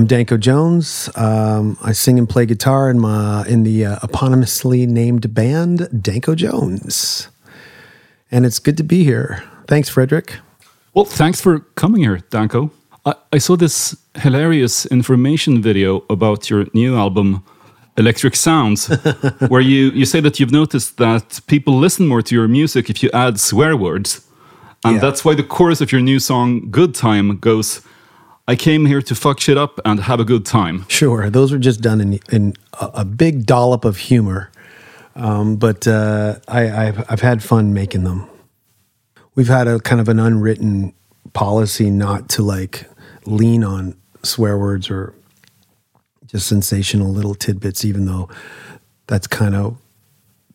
I'm Danko Jones. Um, I sing and play guitar in my in the uh, eponymously named band Danko Jones, and it's good to be here. Thanks, Frederick. Well, thanks for coming here, Danko. I, I saw this hilarious information video about your new album, Electric Sounds, where you, you say that you've noticed that people listen more to your music if you add swear words. And Yeah. that's why the chorus of your new song, Good Time, goes, I came here to fuck shit up and have a good time. Sure, those were just done in, in a, a big dollop of humor, um, but uh, I, I've, I've had fun making them. We've had a kind of an unwritten policy not to like lean on swear words or just sensational little tidbits, even though that's kind of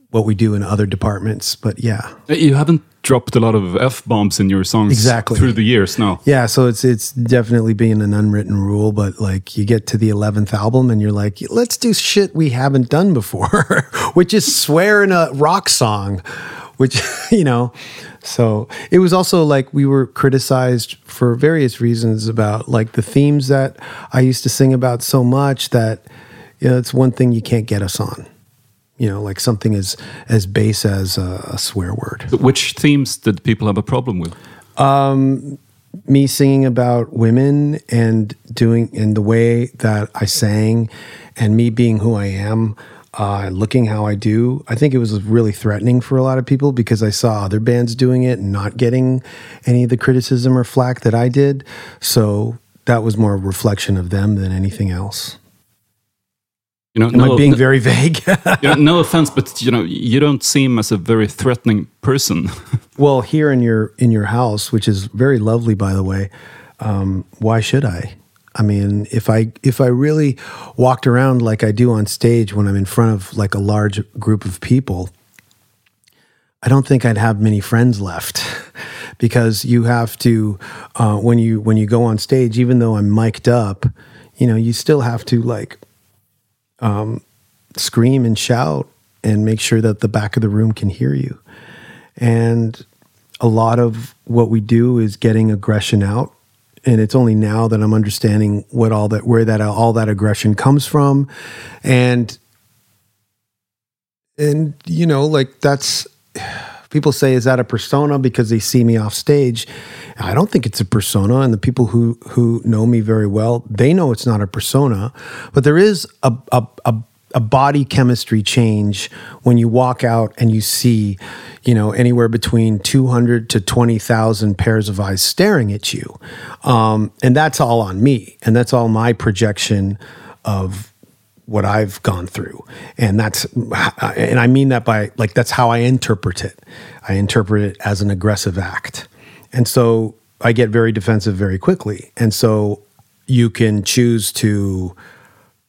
what we do in other departments. But yeah, You haven't dropped a lot of F bombs in your songs Exactly. through the years now. Yeah, so it's it's definitely being an unwritten rule, but like you get to the eleventh album and you're like, let's do shit we haven't done before, which is swear in a rock song, which you know. So it was also like we were criticized for various reasons about like the themes that I used to sing about so much that you know it's one thing you can't get us on. You know, like something as as base as a, a swear word. Which themes did people have a problem with? me singing about women and doing in the way that I sang and me being who I am, uh, looking how I do, I think it was really threatening for a lot of people because I saw other bands doing it and not getting any of the criticism or flack that I did. So that was more a reflection of them than anything else. You know, Am I being very vague? you know, no offense, but you know, you don't seem as a very threatening person. well, here in your in your house, which is very lovely, by the way, um, why should I? I mean, if I if I really walked around like I do on stage when I'm in front of like a large group of people, I don't think I'd have many friends left because you have to uh, when you when you go on stage, even though I'm mic'd up, you know, you still have to like um, scream and shout and make sure that the back of the room can hear you. And a lot of what we do is getting aggression out. And it's only now that I'm understanding what all that, where that all that aggression comes from, and and you know, like that's people say, is that a persona because they see me off stage? I don't think it's a persona, and the people who who know me very well, they know it's not a persona, but there is a a, a a body chemistry change when you walk out and you see, you know, anywhere between 200 to 20,000 pairs of eyes staring at you. Um, and that's all on me. And that's all my projection of what I've gone through. And that's, and I mean that by like, that's how I interpret it. I interpret it as an aggressive act. And so I get very defensive very quickly. And so you can choose to,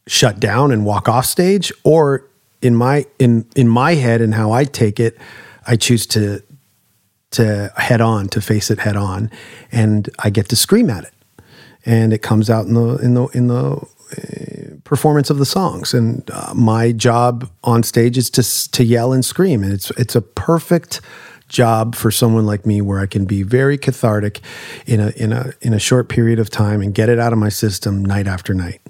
shut down and walk off stage or in my in in my head and how I take it I choose to to head on to face it head on and I get to scream at it and it comes out in the in the in the uh, performance of the songs and uh, my job on stage is to to yell and scream and it's it's a perfect job for someone like me where I can be very cathartic in a in a in a short period of time and get it out of my system night after night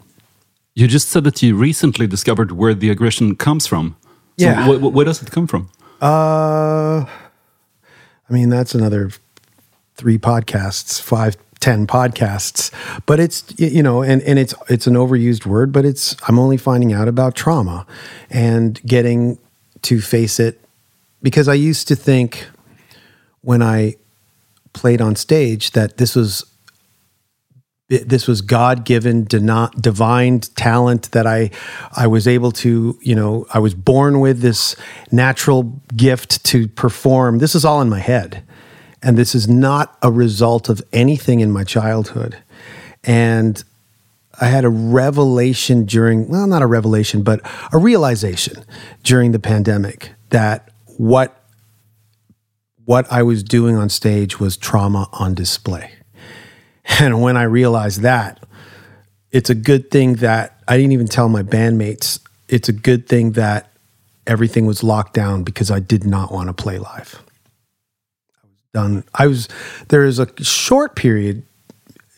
You just said that you recently discovered where the aggression comes from. So Yeah. wh- wh- where does it come from? Uh, I mean, that's another three podcasts, five, ten podcasts. But it's you know, and and it's it's an overused word, but it's I'm only finding out about trauma and getting to face it because I used to think when I played on stage that this was this was God given, divine talent that I, I was able to, you know, I was born with this natural gift to perform. This is all in my head. And this is not a result of anything in my childhood. And I had a revelation during, well, not a revelation, but a realization during the pandemic that what what I was doing on stage was trauma on display. And when I realized that, it's a good thing that I didn't even tell my bandmates. It's a good thing that everything was locked down because I did not want to play live. Done. I was there is a short period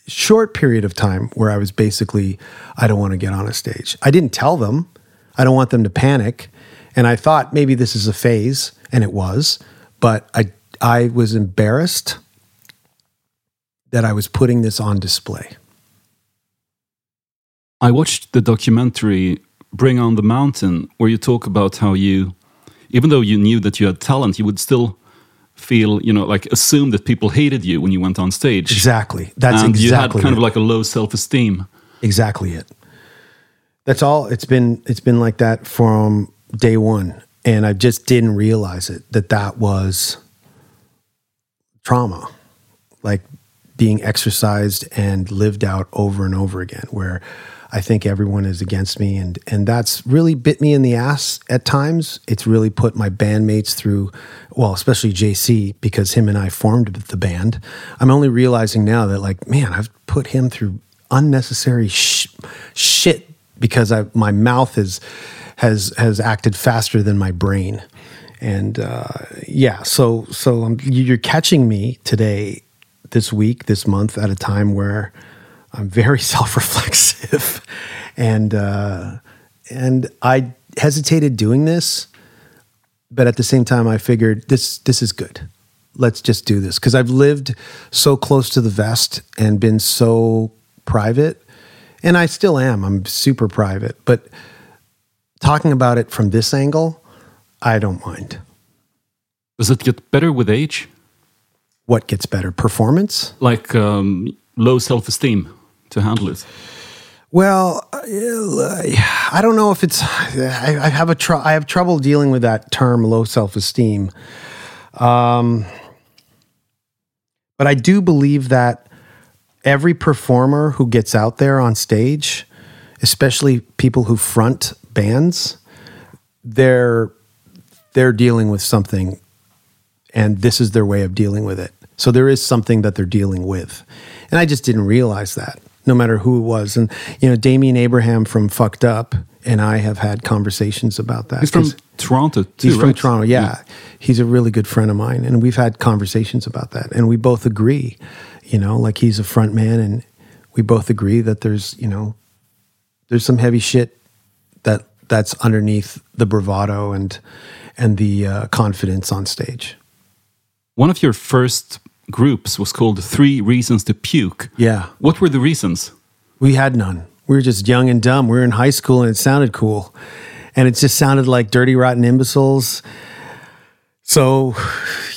short period of time where I was basically, I don't want to get on a stage. I didn't tell them, I don't want them to panic. And I thought maybe this is a phase, and it was, but I, I was embarrassed that I was putting this on display. I watched the documentary Bring on the Mountain, where you talk about how you, even though you knew that you had talent, you would still feel, you know, like assume that people hated you when you went on stage. Exactly. That's and exactly you had kind it. of like a low self esteem. exactly it. That's all. It's been it's been like that from day one, and I just didn't realize it that that was trauma, like being exercised and lived out over and over again. Where I think everyone is against me, and and that's really bit me in the ass at times. It's really put my bandmates through, well, especially JC because him and I formed the band. I'm only realizing now that like, man, I've put him through unnecessary sh- shit because I, my mouth has has has acted faster than my brain, and uh, yeah. So so um, you're catching me today, this week, this month, at a time where I'm very self-reflexive, and uh, and I hesitated doing this, but at the same time, I figured this this is good. Let's just do this because I've lived so close to the vest and been so private, and I still am. I'm super private, but talking about it from this angle, I don't mind. Does it get better with age? What gets better? Performance? Like um, low self esteem to handle it? Well, uh, I don't know if it's. I, I have a tr- I have trouble dealing with that term, low self esteem. Um, but I do believe that every performer who gets out there on stage, especially people who front bands, they're they're dealing with something, and this is their way of dealing with it. So there is something that they're dealing with, and I just didn't realize that. No matter who it was, and you know, Damian Abraham from Fucked Up and I have had conversations about that. He's from Toronto too, He's from right? Toronto, yeah. He's a really good friend of mine, and we've had conversations about that, and we both agree. You know, like he's a front man, and we both agree that there's, you know, there's some heavy shit that that's underneath the bravado and and the uh, confidence on stage. One of your first groups was called Three Reasons to Puke. Yeah, What were the reasons? we had none. We were just young and dumb. We were in high school, and it sounded cool, and it just sounded like dirty, rotten imbeciles. So,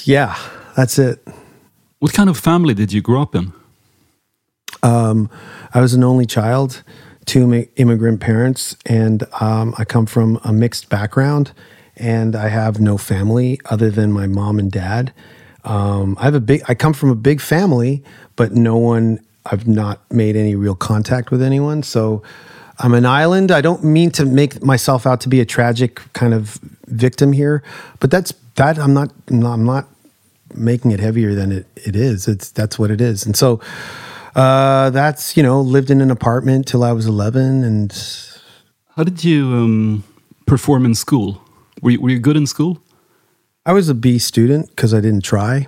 yeah, that's it. What kind of family did you grow up in? I was an only child, two immigrant parents, and um, I come from a mixed background, and I have no family other than my mom and dad. Um, I have a big. I come from a big family, but no one. I've not made any real contact with anyone, so I'm an island. I don't mean to make myself out to be a tragic kind of victim here, but that's that. I'm not. I'm not making it heavier than it, it is. It's that's what it is, and so uh, that's you know lived in an apartment till I was 11, and How did you um, perform in school? Were you, were you good in school? I was a B student because I didn't try,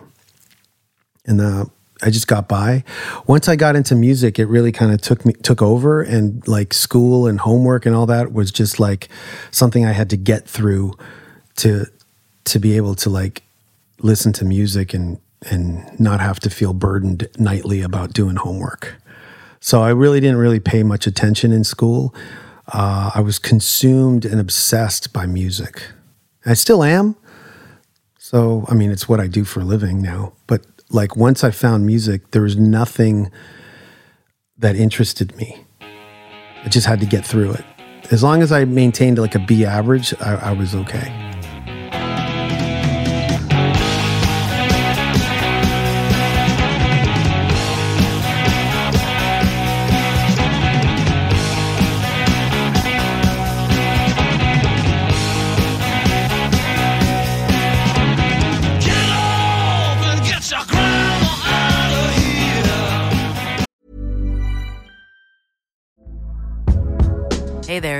and uh, I just got by. Once I got into music, it really kind of took me took over, and like school and homework and all that was just like something I had to get through to to be able to like listen to music and and not have to feel burdened nightly about doing homework. So I really didn't really pay much attention in school. Uh, I was consumed and obsessed by music. I still am. So, I mean, it's what I do for a living now. But like once I found music, there was nothing that interested me. I just had to get through it. As long as I maintained like a B average, I, I was okay.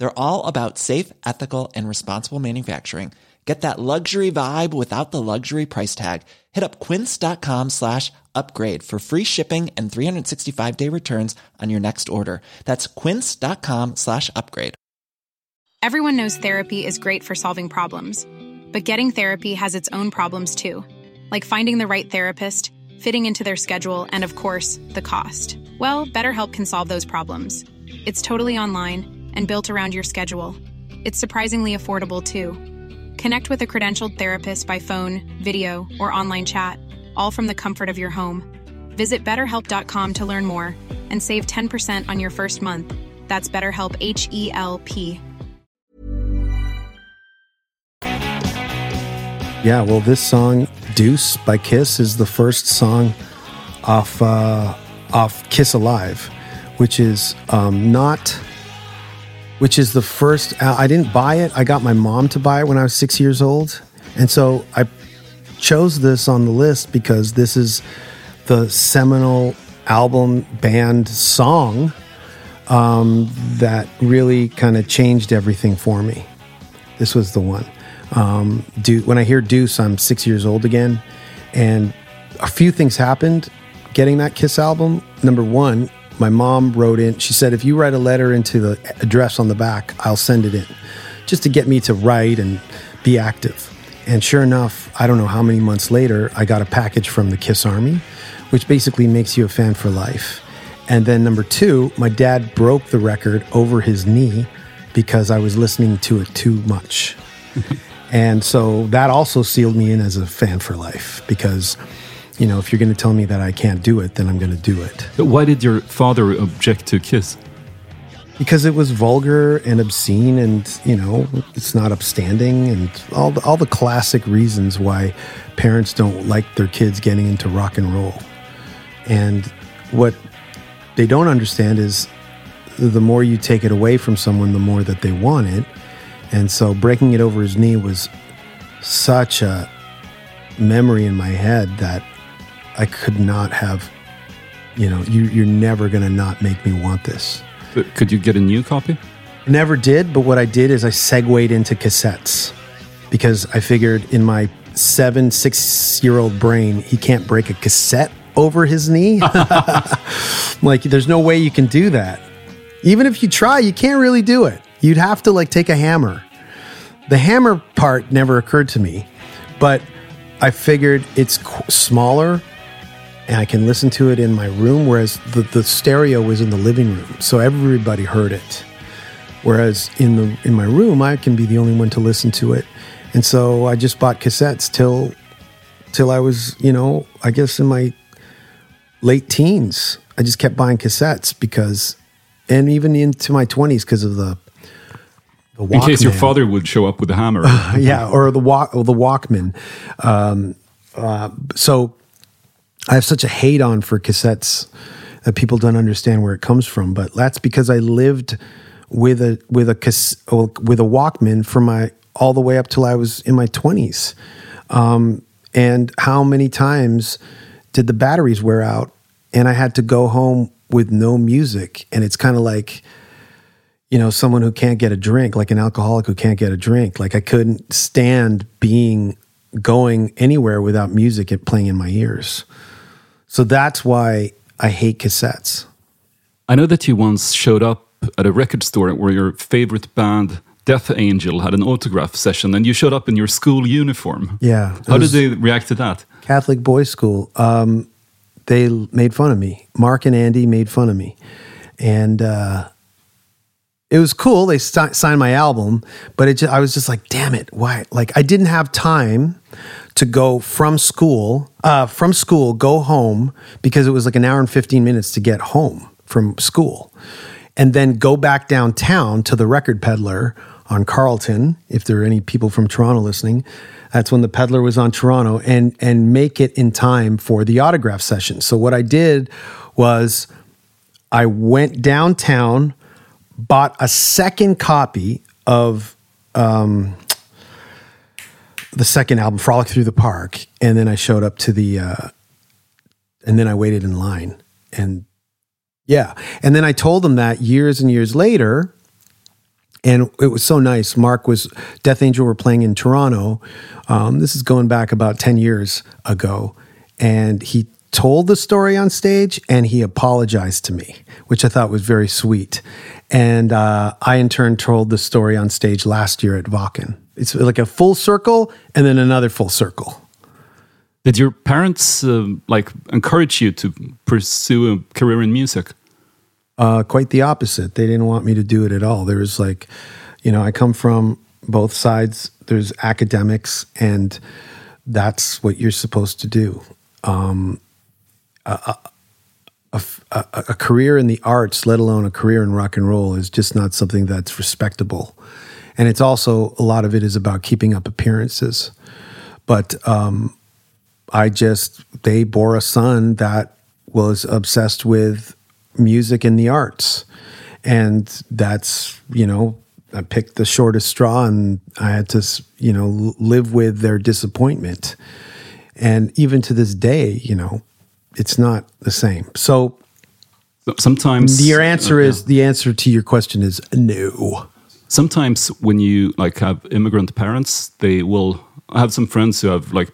They're all about safe, ethical, and responsible manufacturing. Get that luxury vibe without the luxury price tag. Hit up quince.com slash upgrade for free shipping and 365 day returns on your next order. That's quince.com slash upgrade. Everyone knows therapy is great for solving problems, but getting therapy has its own problems too, like finding the right therapist, fitting into their schedule, and of course, the cost. Well, BetterHelp can solve those problems. It's totally online and built around your schedule. It's surprisingly affordable too. Connect with a credentialed therapist by phone, video, or online chat, all from the comfort of your home. Visit betterhelp.com to learn more and save 10% on your first month. That's BetterHelp H E L P. Yeah, well, this song "Deuce" by Kiss is the first song off uh, off Kiss Alive, which is um, not, which is the first. uh, I didn't buy it. I got my mom to buy it when I was six years old, and so I chose this on the list because this is the seminal album band song um, that really kind of changed everything for me. This was the one. Um, Deu- when I hear Deuce, I'm six years old again, and a few things happened getting that Kiss album. Number one, my mom wrote in. She said, "If you write a letter into the address on the back, I'll send it in," just to get me to write and be active. And sure enough, I don't know how many months later, I got a package from the Kiss Army, which basically makes you a fan for life. And then number two, my dad broke the record over his knee because I was listening to it too much. and so that also sealed me in as a fan for life because, you know, if you're going to tell me that I can't do it, then I'm going to do it. But Why did your father object to Kiss? Because it was vulgar and obscene and, you know, it's not upstanding and all the, all the classic reasons why parents don't like their kids getting into rock and roll. And what they don't understand is the more you take it away from someone, the more that they want it. And so breaking it over his knee was such a memory in my head that I could not have, you know, you, you're never going to not make me want this. But Could you get a new copy? Never did, but what I did is I segued into cassettes because I figured in my seven, six year old brain, he can't break a cassette over his knee. like, there's no way you can do that. Even if you try, you can't really do it. You'd have to like take a hammer. The hammer part never occurred to me, but I figured it's qu- smaller and I can listen to it in my room, whereas the, the stereo was in the living room, so everybody heard it. Whereas in the in my room, I can be the only one to listen to it, and so I just bought cassettes till till I was, you know, I guess in my late teens. I just kept buying cassettes because, and even into my twenties because of the the In case your father would show up with a hammer. yeah, or the walk, or the Walkman. Um, uh, so I have such a hate on for cassettes that people don't understand where it comes from. But that's because I lived with a with a with a Walkman for my all the way up till I was in my twenties. Um, and how many times did the batteries wear out? And I had to go home with no music. And it's kind of like you know, someone who can't get a drink, like an alcoholic who can't get a drink. Like I couldn't stand being going anywhere without music playing in my ears. So that's why I hate cassettes. I know that you once showed up at a record store where your favorite band Death Angel had an autograph session, and you showed up in your school uniform. Yeah. How did they react to that? Catholic boys' school. Um, they made fun of me. Mark and Andy made fun of me, and uh, it was cool. They si- signed my album, but it just, I was just like, damn it, why? Like I didn't have time to go from school, uh, from school, go home because it was like an hour and fifteen minutes to get home from school, and then go back downtown to the record peddler on Carlton. If there are any people from Toronto listening, that's when the peddler was on Toronto, and and make it in time for the autograph session. So what I did was I went downtown, bought a second copy of um, the second album, Frolic Through the Park, and then I showed up to the, uh, and then I waited in line, and yeah, and then I told them that years and years later, and it was so nice. Mark was Death Angel were playing in Toronto. Um, this is going back about ten years ago, and he told the story on stage and he apologized to me, which I thought was very sweet. And uh, I in turn told the story on stage last year at Vakken. It's like a full circle and then another full circle. Did your parents um like encourage you to pursue a career in music? Uh, quite the opposite. They didn't want me to do it at all. There was like, you know, I come from both sides. There's academics, and that's what you're supposed to do. Um, a, a, a, a career in the arts, let alone a career in rock and roll, is just not something that's respectable. And it's also a lot of it is about keeping up appearances. But um, I just they bore a son that was obsessed with music and the arts, and that's you know I picked the shortest straw, and I had to you know live with their disappointment, and even to this day, you know, it's not the same. So So- Sometimes your answer uh, is the answer to your question is no. Sometimes when you like have immigrant parents they will i have some friends who have like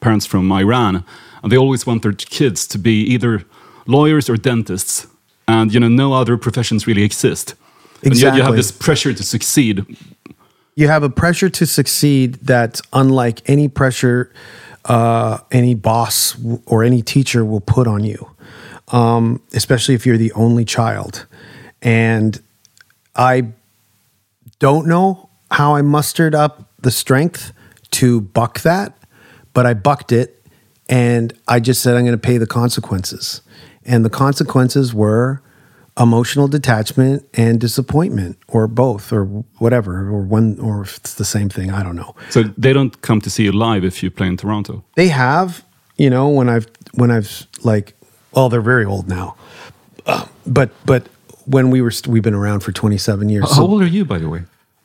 parents from iran and they always want their kids to be either lawyers or dentists and you know no other professions really exist. And yet you have this pressure to succeed. You have a pressure to succeed that's unlike any pressure uh, any boss or any teacher will put on you, um, especially if you're the only child. And I don't know how I mustered up the strength to buck that, but I bucked it and I just said, I'm going to pay the consequences. And the consequences were emotional detachment and disappointment, or both, or whatever, or one, or if it's the same thing. I don't know. so they don't come to see you live if you play in toronto They have, you know, when I've when I've like, well, they're very old now, Uh, but but when we were st- we've been around for 27 years. how so old are you by the way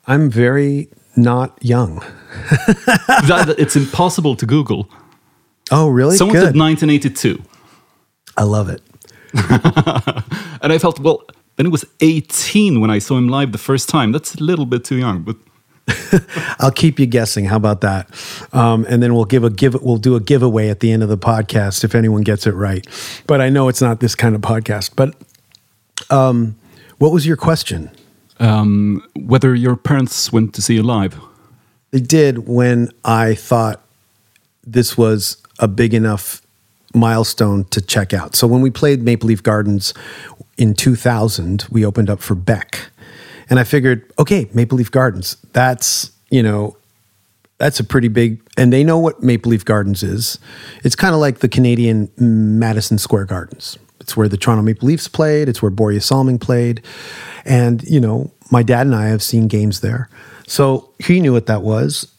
I'm very not young. that, it's impossible to google Oh, really? someone Good. said 1982 I love it. and i felt well then it was 18 when i saw him live the first time that's a little bit too young but I'll keep you guessing. How about that? Um, and then we'll give a give. We'll do a giveaway at the end of the podcast if anyone gets it right. But I know it's not this kind of podcast. But um, what was your question? um, whether your parents went to see you live They did when I thought this was a big enough milestone to check out. So when we played Maple Leaf Gardens in 2000, we opened up for Beck. And I figured, okay, Maple Leaf Gardens, that's, you know, that's a pretty big, and they know what Maple Leaf Gardens is. It's kind of like the Canadian Madison Square Gardens. It's where the Toronto Maple Leafs played. It's where Börje Salming played. And, you know, my dad and I have seen games there. So he knew what that was.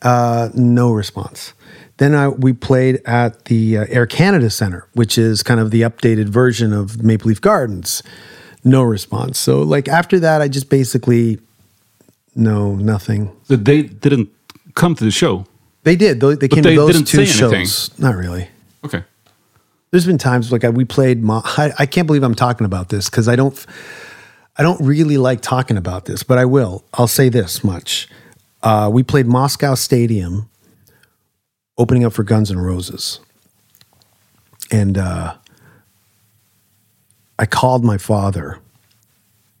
Uh, no response. Then I, we played at the uh, Air Canada Center, which is kind of the updated version of Maple Leaf Gardens. No response. So, like, after that, I just basically, no, nothing. They didn't come to the show. They did. They, they came they to those didn't two say anything. shows. Not really. Okay there's been times like I, we played. Mo- I, I can't believe I'm talking about this because I don't. I don't really like talking about this, but I will. I'll say this much: uh, we played Moscow Stadium, opening up for Guns N' Roses, and uh, I called my father.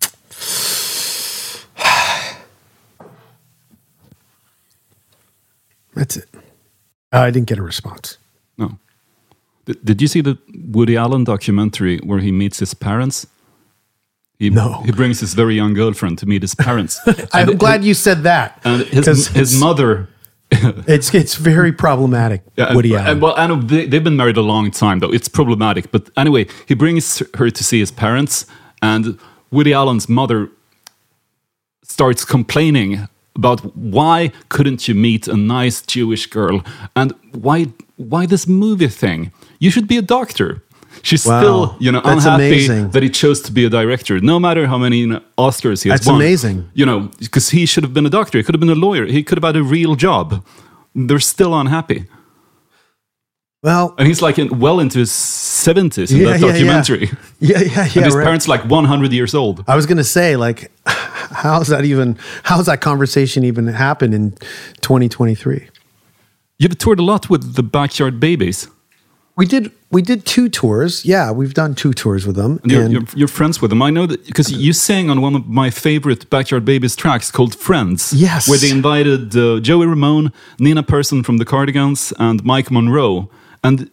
That's it. I didn't get a response. Did, you see the Woody Allen documentary where he meets his parents? He, No. He brings his very young girlfriend to meet his parents. I'm And- glad you said that. And because his, his mother. It's it's very problematic. Yeah, Woody and- Well, I know they, they've been married a long time, though. It's problematic. But anyway, he brings her to see his parents, and Woody Allen's mother starts complaining about why couldn't you meet a nice Jewish girl and why why this movie thing? You should be a doctor. She's Wow. still, you know, That's unhappy amazing. that he chose to be a director, no matter how many you know, Oscars he has That's won. amazing. You know, because he should have been a doctor. He could have been a lawyer. He could have had a real job. They're still unhappy. well, And he's like in, well into his 70s in Yeah, that yeah, yeah. documentary. yeah, yeah, yeah. and his right. parents like 100 years old. I was gonna say, like, how's that even? How's that conversation even happen in 2023? You've toured a lot with the Backyard Babies. We did we did two tours. Yeah, we've done two tours with them. And you're, and- you're, you're friends with them. I know that because you sang on one of my favorite Backyard Babies tracks called Friends. Yes. Where they invited uh, Joey Ramone, Nina Persson from the Cardigans, and Mike Monroe. And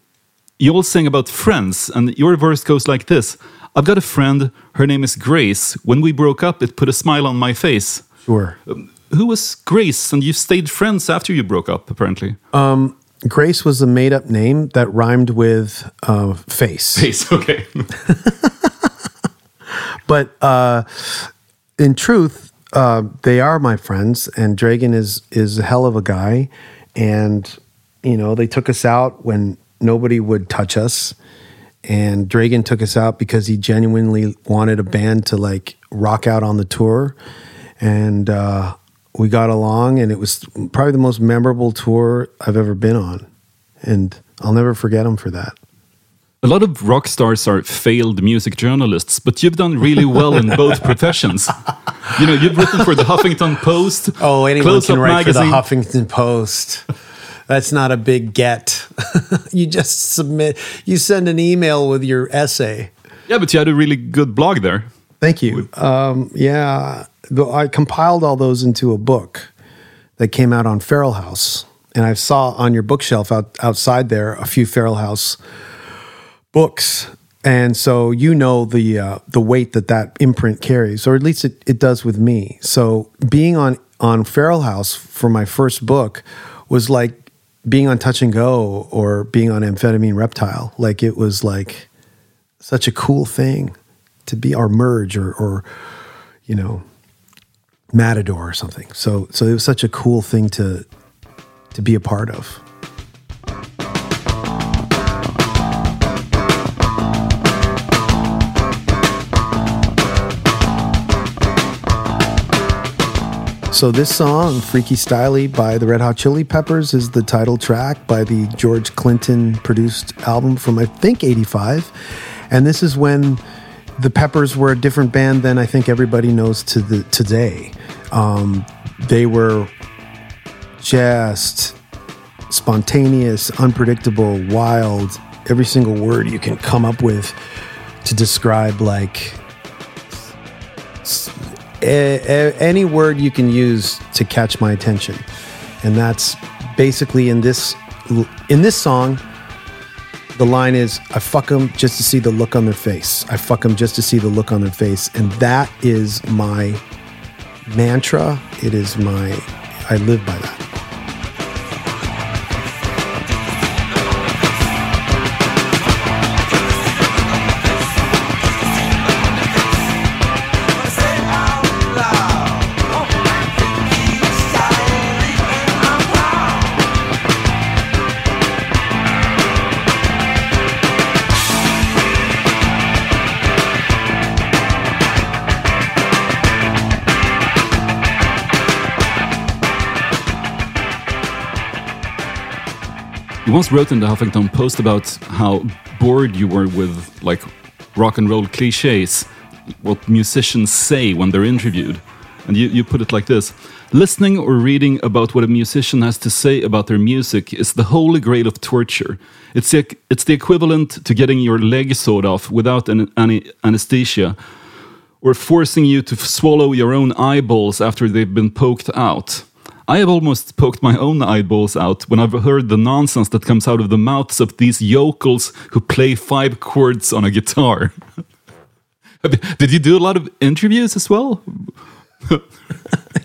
you all sang about friends. And your verse goes like this I've got a friend. Her name is Grace. When we broke up, it put a smile on my face. sure. Who was Grace? And you stayed friends after you broke up, apparently. Grace was a made up name that rhymed with uh, face. Face, okay. But uh, in truth, uh, they are my friends, and Dregen is is a hell of a guy. And you know, they took us out when nobody would touch us, and Dregen took us out because he genuinely wanted a band to like rock out on the tour, and uh, we got along, and it was probably the most memorable tour I've ever been on, and I'll never forget him for that. A lot of rock stars are failed music journalists, but you've done really well in both professions. You know, you've written for the Huffington Post. Oh, anyone Close can write magazine. for the Huffington Post. That's not a big get. you just submit, you send an email with your essay. Yeah, but you had a really good blog there. Thank you. Um, yeah, I compiled all those into a book that came out on Feral House, and I saw on your bookshelf out, outside there a few Feral House books, and so you know the uh, the weight that that imprint carries, or at least it, it does with me. So being on on Feral House for my first book was like being on Touch and Go or being on Amphetamine Reptile. Like it was like such a cool thing to be or merge or or you know matador or something so so it was such a cool thing to to be a part of So this song, Freaky Styley by the Red Hot Chili Peppers, is the title track by the George Clinton produced album from I think 85. And this is when the Peppers were a different band than I think everybody knows to the today. Um, they were just spontaneous, unpredictable, wild, every single word you can come up with to describe like any word you can use to catch my attention. And that's basically in this in this song the line is i fuck them just to see the look on their face. I fuck them just to see the look on their face. And that is my mantra. It is my i live by that You once wrote in the Huffington Post about how bored you were with like rock and roll cliches, what musicians say when they're interviewed. And you, you put it like this Listening or reading about what a musician has to say about their music is the holy grail of torture. It's the, it's the equivalent to getting your leg sawed off without an, any anesthesia or forcing you to swallow your own eyeballs after they've been poked out. I have almost poked my own eyeballs out when I've heard the nonsense that comes out of the mouths of these yokels who play five chords on a guitar. Did you do a lot of interviews as well?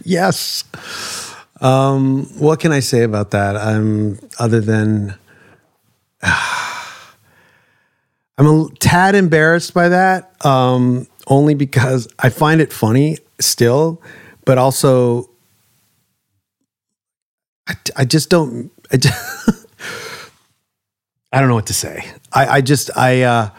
Yes. Um, what can I say about that? Um, other than I'm a tad embarrassed by that, um, only because I find it funny still, but also I, I just don't. I, just, I don't know what to say. I, I just I. Uh,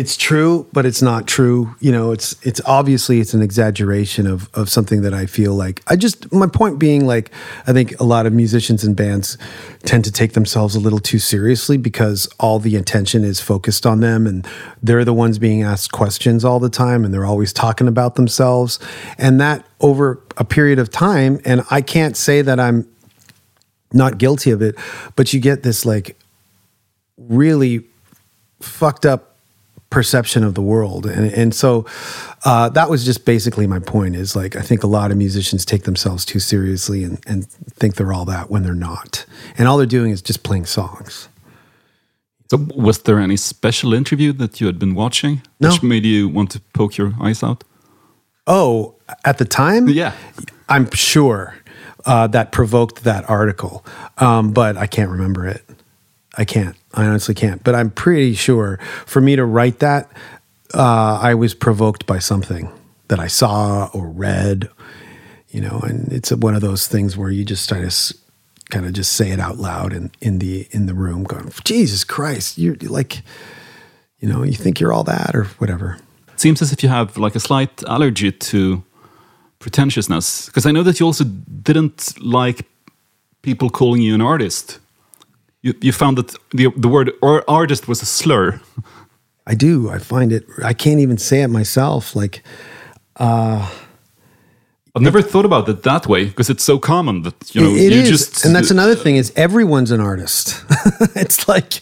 it's true, but it's not true. You know, it's it's obviously it's an exaggeration of of something that I feel like I just my point being like I think a lot of musicians and bands tend to take themselves a little too seriously because all the attention is focused on them and they're the ones being asked questions all the time and they're always talking about themselves and that over a period of time and I can't say that I'm not guilty of it, but you get this like really fucked up perception of the world. And and so uh, that was just basically my point is like I think a lot of musicians take themselves too seriously and and think they're all that when they're not. And all they're doing is just playing songs. So, was there any special interview that you had been watching No. which made you want to poke your eyes out? oh at the time? Yeah. I'm sure uh, that provoked that article. Um, but I can't remember it. I can't I honestly can't but I'm pretty sure for me to write that uh, I was provoked by something that I saw or read you know and it's one of those things where you just try to kind of just say it out loud in, in the in the room going jesus christ you're like you know you think you're all that or whatever It seems as if you have like a slight allergy to pretentiousness because I know that you also didn't like people calling you an artist. You, you found that the, the word or artist was a slur. i do. I find it i can't even say it myself like uh, I've never thought about it that way because it's so common that you know It you is, just and that's another thing is everyone's an artist. It's like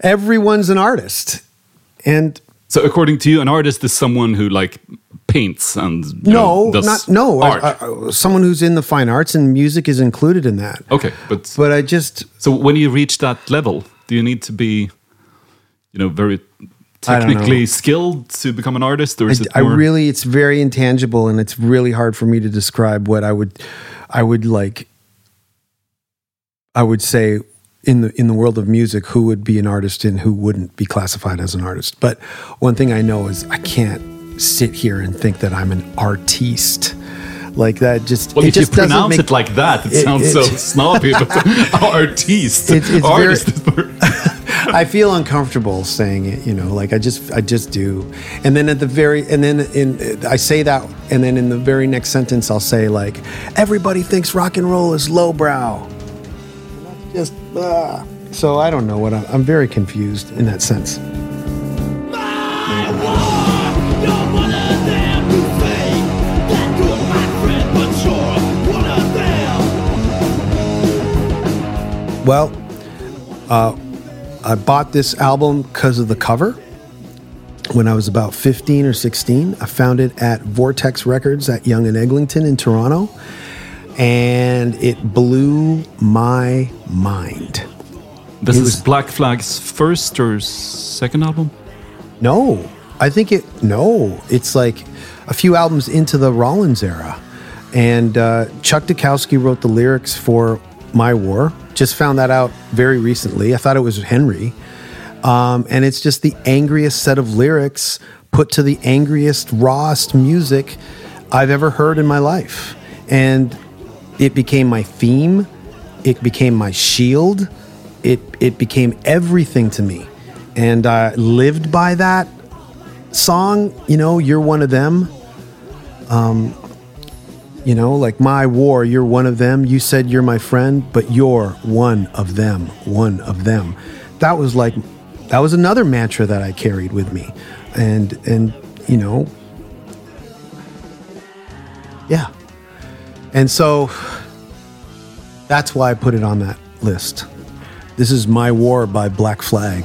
everyone's an artist. And So according to you, an artist is someone who like paints and no know, not no art. I- I- someone who's in the fine arts and music is included in that okay, but but i just so when you reach that level, do you need to be, you know, very I technically skilled to become an artist, or is it More? I really it's very intangible and it's really hard for me to describe what I would I would like I would say in the in the world of music who would be an artist and who wouldn't be classified as an artist. But one thing I know is I can't sit here and think that I'm an artiste. Like that just well, it if you just doesn't pronounce make- it like that, it, it- sounds it- so snobby. But artiste, It's- it's artist. I feel uncomfortable saying it, you know, like I just I just do. And then at the very and then in I say that and then in the very next sentence I'll say like everybody thinks rock and roll is lowbrow. Just ah. so I don't know what I'm, I'm very confused in that sense. Well, uh, I bought this album because of the cover. When I was about 15 or 16, I found it at Vortex Records at Yonge and Eglinton in Toronto, and it blew my mind. This It is was- Black Flag's first or second album. No, I think it. No, it's like a few albums into the Rollins era, and uh, Chuck Dukowski wrote the lyrics for "My War." Just found that out very recently. I thought it was Henry, um, and it's just the angriest set of lyrics put to the angriest, rawest music I've ever heard in my life, and it became my theme. It became my shield. It it became everything to me, and I lived by that song. You know, you're one of them. Um, you know, like my war, you're one of them. You said you're my friend, but you're one of them. One of them. That was like, that was another mantra that I carried with me, and and you know, yeah, and so that's why I put it on that list. This is My War by Black Flag.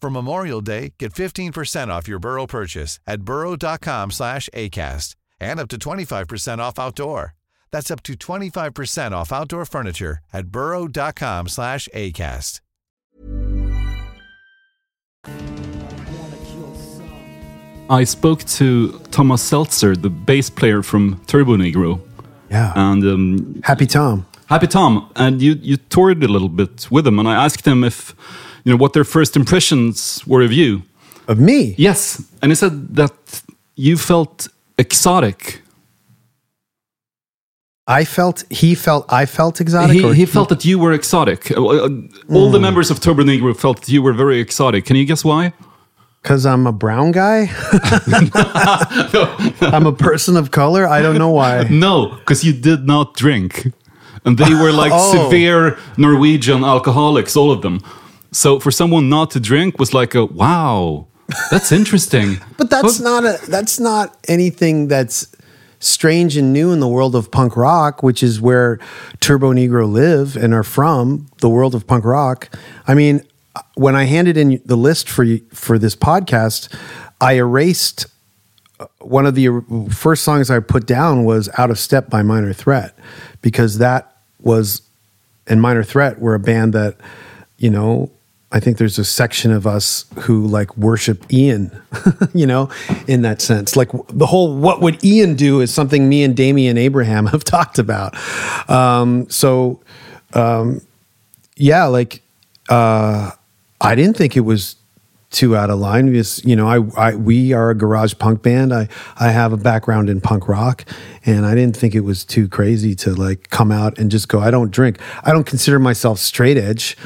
For Memorial Day, get 15% off your Burrow purchase at burrow.com slash ACAST and up to 25% off outdoor. That's up to 25% off outdoor furniture at burrow.com slash ACAST. I spoke to Thomas Seltzer, the bass player from Turbonegro, Yeah. and um, Happy Tom. Happy Tom, and you you toured a little bit with him, and I asked him if you know what their first impressions were of you. Of me. Yes, and he said that you felt exotic. I felt, he felt, I felt exotic. He, he felt that you were exotic. Uh, uh, All the members of Turbonegro felt that you were very exotic. Can you guess why? Because I'm a brown guy? I'm a person of color? I don't know why. No, because you did not drink. And they were like Oh. severe Norwegian alcoholics, all of them. So for someone not to drink was like a wow, that's interesting. But that's not a that's not anything that's strange and new in the world of punk rock, which is where Turbonegro live and are from, the world of punk rock. I mean, when I handed in the list for for this podcast, I erased uh, one of the first songs I put down was Out of Step by Minor Threat because that was and Minor Threat were a band that, you know, I think there's a section of us who like worship Ian, you know, in that sense. Like the whole what would Ian do is something me and Damian Abraham have talked about. Um, so, um, yeah, like uh, I didn't think it was too out of line because you know I, I we are a garage punk band. I I have a background in punk rock, and I didn't think it was too crazy to like come out and just go. I don't drink. I don't consider myself straight edge.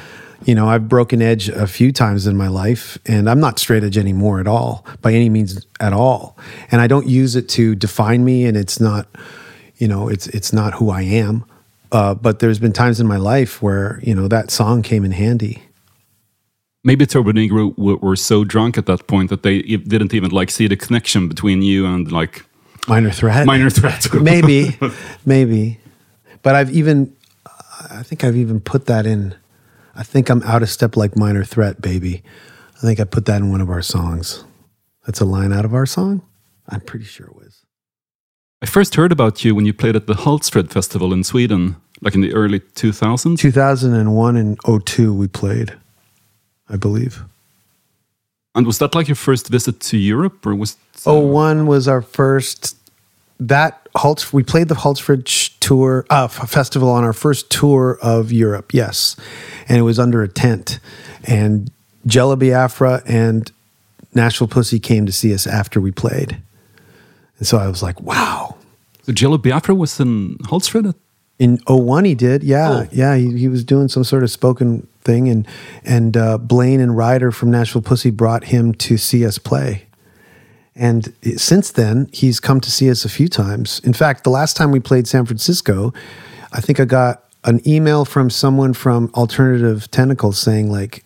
You know, I've broken edge a few times in my life, and I'm not straight edge anymore at all, by any means at all. And I don't use it to define me, and it's not, you know, it's it's not who I am. Uh, but there's been times in my life where you know that song came in handy. Maybe Turbonegro were, were so drunk at that point that they didn't even like see the connection between you and like Minor threat. Minor Threat. maybe, maybe. But I've even, I think I've even put that in. I think I'm out of step like minor threat, baby. I think I put that in one of our songs. That's a line out of our song. I'm pretty sure it was. I first heard about you when you played at the Hultsfred Festival in Sweden, like in the early 2000s. 2001 and 02 we played, I believe. And was that like your first visit to Europe, or was? Uh, oh one was our first. That Holtz, we played the Hultsfred tour uh, festival on our first tour of Europe. Yes, and it was under a tent, and Jello Biafra and Nashville Pussy came to see us after we played, and so I was like, wow. So Jello Biafra was in Hultsfred. In 01 he did, yeah, Oh. yeah. He, he was doing some sort of spoken thing, and and uh, Blaine and Ryder from Nashville Pussy brought him to see us play. And since then, he's come to see us a few times. In fact, the last time we played San Francisco, I think I got an email from someone from Alternative Tentacles saying like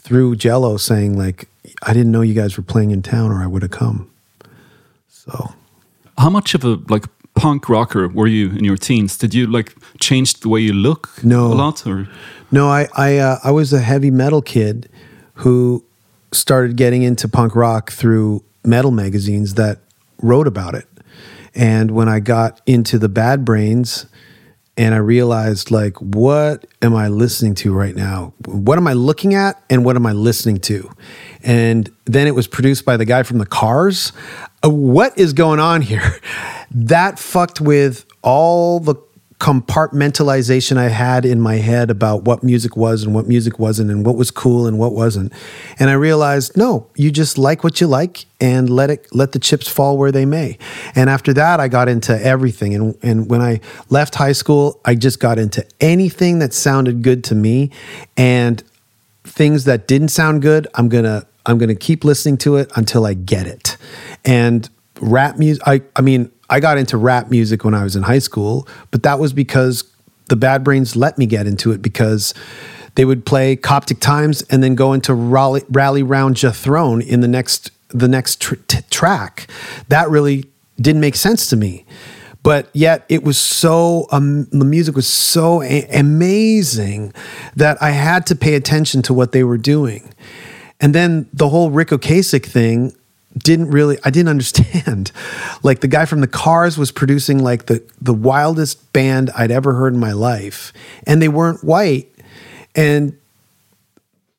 through Jello saying like I didn't know you guys were playing in town or I would have come. So How much of a like punk rocker were you in your teens? Did you like change the way you look No. a lot or No, I I uh, I was a heavy metal kid who started getting into punk rock through metal magazines that wrote about it. And when I got into the Bad Brains and I realized like what am I listening to right now? What am I looking at and what am I listening to? And then it was produced by the guy from the Cars. Uh, what is going on here? That fucked with all the compartmentalization I had in my head about what music was and what music wasn't and what was cool and what wasn't. And I realized, no, you just like what you like and let it let the chips fall where they may. And after that I got into everything and and when I left high school, I just got into anything that sounded good to me and things that didn't sound good, I'm gonna I'm gonna keep listening to it until I get it. And rap music, I I mean, I got into rap music when I was in high school, but that was because the Bad Brains let me get into it because they would play Coptic Times and then go into Rally, Rally Round Jah Throne in the next the next tr- t- track. That really didn't make sense to me but yet it was so um, the music was so a- amazing that I had to pay attention to what they were doing. And then the whole Ric Ocasek thing didn't really I didn't understand. like the guy from the Cars was producing like the the wildest band I'd ever heard in my life and they weren't white. And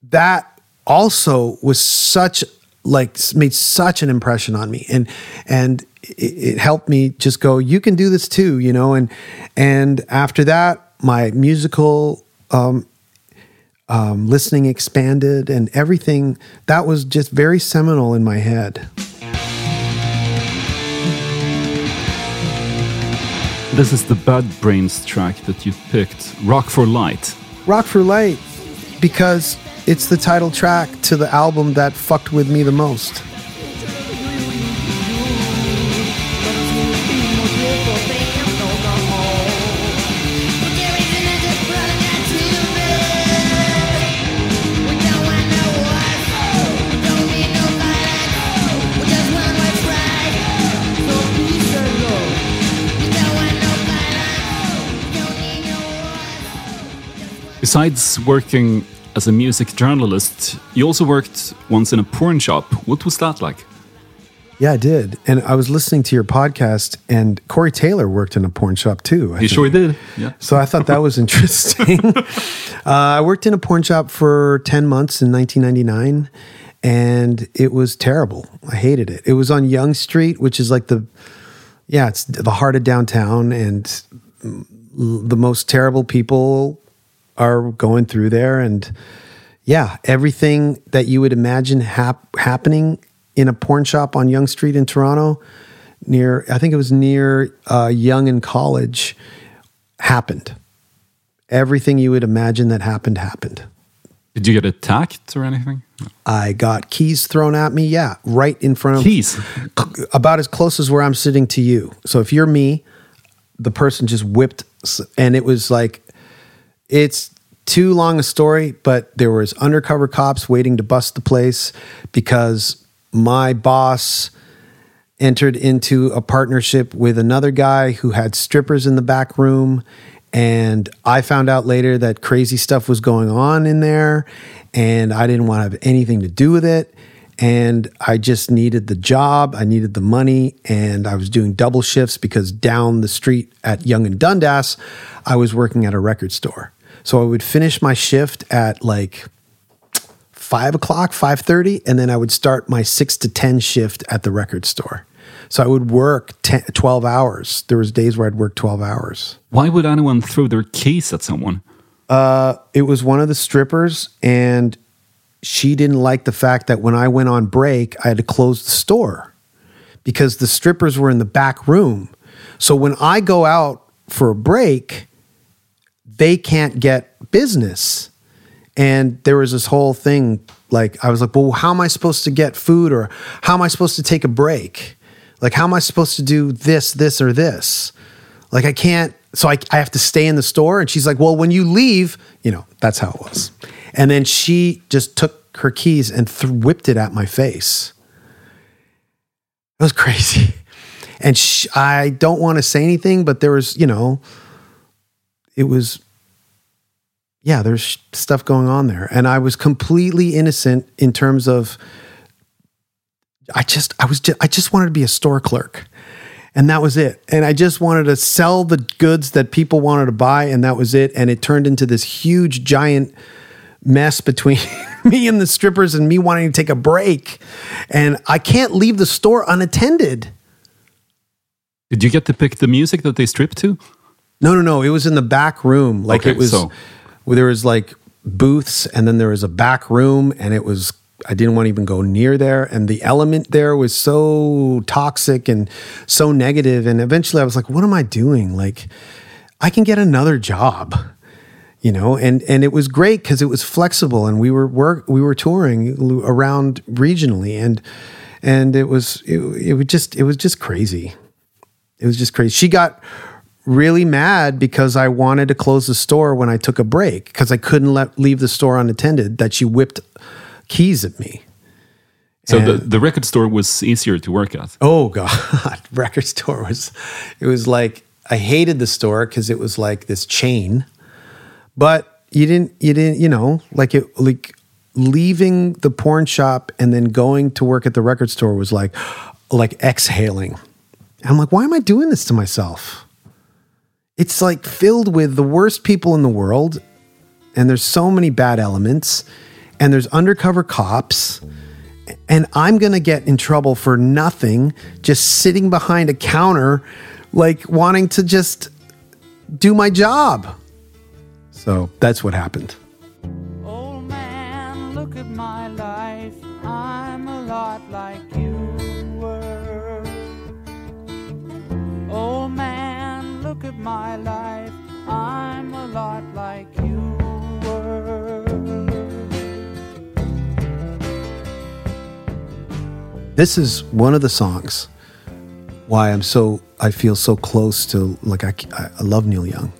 that also was such like made such an impression on me. And and it, it helped me just go you can do this too you know? And and after that my musical um, um, listening expanded and everything that was just very seminal in my head this is the Bad Brains track that you picked, Rock for Light. rock for light because it's the title track to the album that fucked with me the most Besides working as a music journalist, you also worked once in a porn shop. What was that like? Yeah, I did. And I was listening to your podcast, and Corey Taylor worked in a porn shop too. I He think. sure did. Yeah. So I thought that was interesting. uh, I worked in a porn shop for 10 months in 1999, and it was terrible. I hated it. It was on Yonge Street, which is like the, yeah, it's the heart of downtown, and the most terrible people are going through there. And yeah, everything that you would imagine hap- happening in a porn shop on Yonge Street in Toronto, near I think it was near uh, Yonge and College, happened. Everything you would imagine that happened happened. Did you get attacked or anything? I got keys thrown at me. Yeah, right in front of Keys. about as close as where I'm sitting to you. So if you're me, the person just whipped, and it was like, it's too long a story, but there was undercover cops waiting to bust the place because my boss entered into a partnership with another guy who had strippers in the back room. And I found out later that crazy stuff was going on in there, and I didn't want to have anything to do with it. And I just needed the job, I needed the money, and I was doing double shifts because down the street at Yonge and Dundas, I was working at a record store. So I would finish my shift at like five o'clock, five thirty, and then I would start my six to ten shift at the record store. So I would work 10, 12 hours. There was days where I'd work 12 hours. Why would anyone throw their keys at someone? Uh, It was one of the strippers, and she didn't like the fact that when I went on break, I had to close the store because the strippers were in the back room. So when I go out for a break, they can't get business. And there was this whole thing like, I was like, well, how am I supposed to get food or how am I supposed to take a break? Like, how am I supposed to do this, this, or this? Like, I can't so I, I have to stay in the store. And she's like, well, when you leave, you know, that's how it was. And then she just took her keys and th- whipped it at my face. It was crazy. And sh- I don't want to say anything, but there was, you know, it was, yeah, there's stuff going on there. And I was completely innocent in terms of, I just, I was, just, I just wanted to be a store clerk. And that was it. And I just wanted to sell the goods that people wanted to buy. And that was it. And it turned into this huge, giant mess between me and the strippers and me wanting to take a break. And I can't leave the store unattended. Did you get to pick the music that they stripped to? No, no, no. It was in the back room. Like Okay, it was, so- there was like booths and then there was a back room and it was, I didn't want to even go near there. And the element there was so toxic and so negative. And eventually I was like, what am I doing? Like, I can get another job, you know? And, and it was great because it was flexible and we were work, we were touring around regionally and, and it was, it, it was just, it was just crazy. It was just crazy. She got really mad because I wanted to close the store when I took a break because I couldn't let leave the store unattended. That she whipped keys at me. So the, And- the record store was easier to work at. Oh God, record store was. It was like I hated the store because it was like this chain, but you didn't. You didn't. You know, like it. Like leaving the porn shop and then going to work at the record store was like, like exhaling. And I'm like, why am I doing this to myself? It's like filled with the worst people in the world, and there's so many bad elements, and there's undercover cops and I'm going to get in trouble for nothing, just sitting behind a counter, like wanting to just do my job. So that's what happened. My life. I'm a lot like you were. This is one of the songs why I'm so, I feel so close to, like, I, I love Neil Young.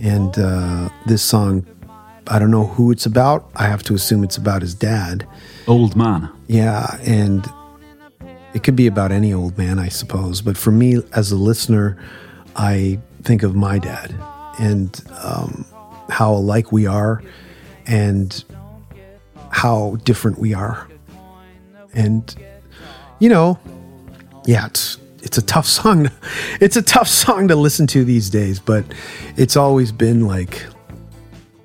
And uh, this song, I don't know who it's about. I have to assume it's about his dad. Old man. Yeah, and it could be about any old man, I suppose. But for me, as a listener, I think of my dad and um, how alike we are, and how different we are. And you know, yeah, it's it's a tough song. To, it's a tough song to listen to these days, but it's always been like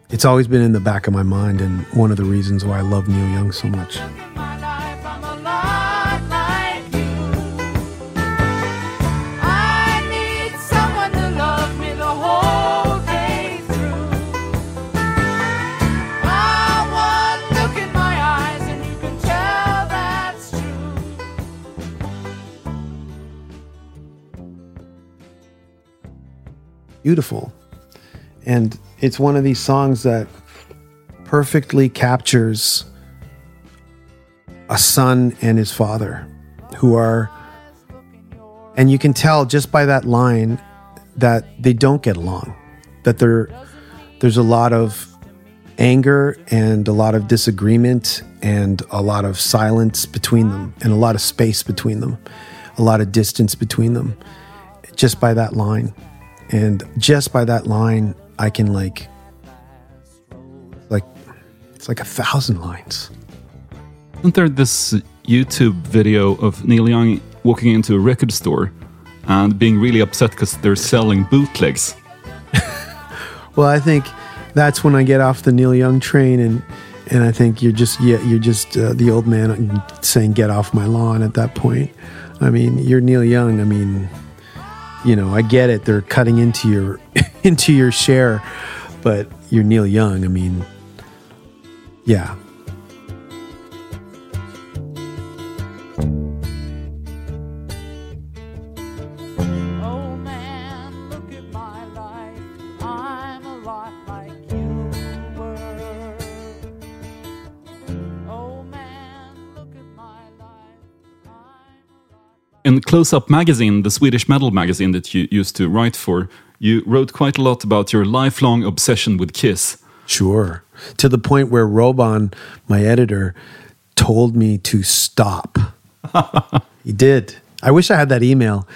it's always been in the back of my mind, and one of the reasons why I love Neil Young so much. Beautiful. And it's one of these songs that perfectly captures a son and his father who are, and you can tell just by that line that they don't get along, that there, there's a lot of anger and a lot of disagreement and a lot of silence between them and a lot of space between them, a lot of distance between them, just by that line and just by that line i can like like it's like a thousand lines Isn't there this YouTube video of Neil Young walking into a record store and being really upset because they're selling bootlegs? well i think that's when i get off the neil young train and and i think you're just yeah you're just uh, the old man saying get off my lawn at that point i mean you're neil young i mean you know i get it they're cutting into your into your share but you're neil young i mean yeah Close Up magazine, the Swedish metal magazine that you used to write for, you wrote quite a lot about your lifelong obsession with Kiss. Sure. To the point where Roban, my editor, told me to stop. he did. I wish I had that email.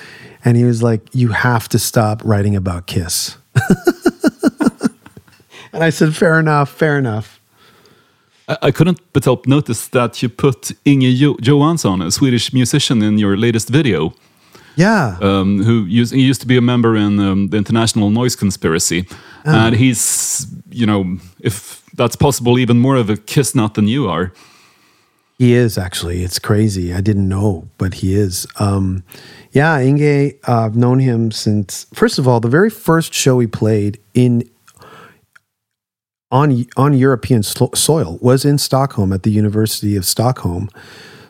And he was like, You have to stop writing about Kiss. and I said, Fair enough, fair enough. I, couldn't but help notice that you put Inge jo- Johansson, a Swedish musician, in your latest video. Yeah. um, who used, he used to be a member in um, the International Noise Conspiracy, and he's you know if that's possible, even more of a kiss nut than you are. He is actually. It's crazy. I didn't know, but he is. Um, yeah, Inge. Uh, I've known him since. First of all, the very first show he played in on on European so- soil was in Stockholm at the University of Stockholm.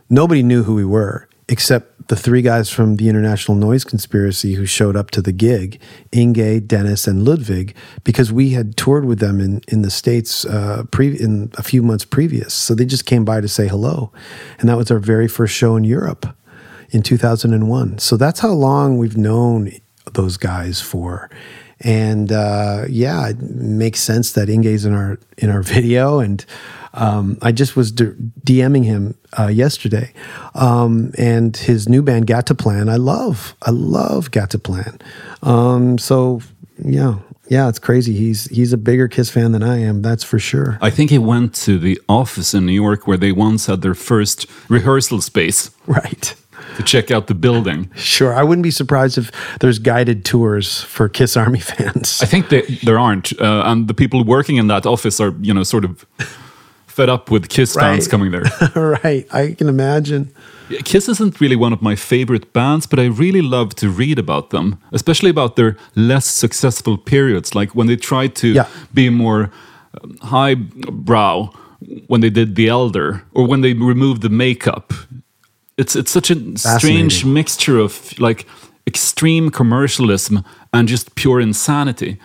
Nobody knew who we were except the three guys from the International Noise Conspiracy who showed up to the gig: Inge, Dennis, and Ludwig, because we had toured with them in in the states uh, pre- in a few months previous. So they just came by to say hello, and that was our very first show in Europe in 2001. So that's how long we've known those guys for. And uh, yeah, it makes sense that Inge's in our in our video, and um, I just was d- DMing him uh, yesterday, um, and his new band Got to Gataplan. I love, I love Gataplan. Um, so yeah, yeah, it's crazy. He's he's a bigger Kiss fan than I am. That's for sure. I think he went to the office in New York where they once had their first rehearsal space Right. To check out the building. Sure. I wouldn't be surprised if there's guided tours for Kiss Army fans. I think they, there aren't, uh, and the people working in that office are you know sort of fed up with Kiss fans coming there. right. I can imagine. Kiss isn't really one of my favorite bands, but I really love to read about them, especially about their less successful periods, like when they tried to Yeah. be more um, highbrow when they did The Elder, or when they removed the makeup. It's it's such a strange mixture of like extreme commercialism and just pure insanity.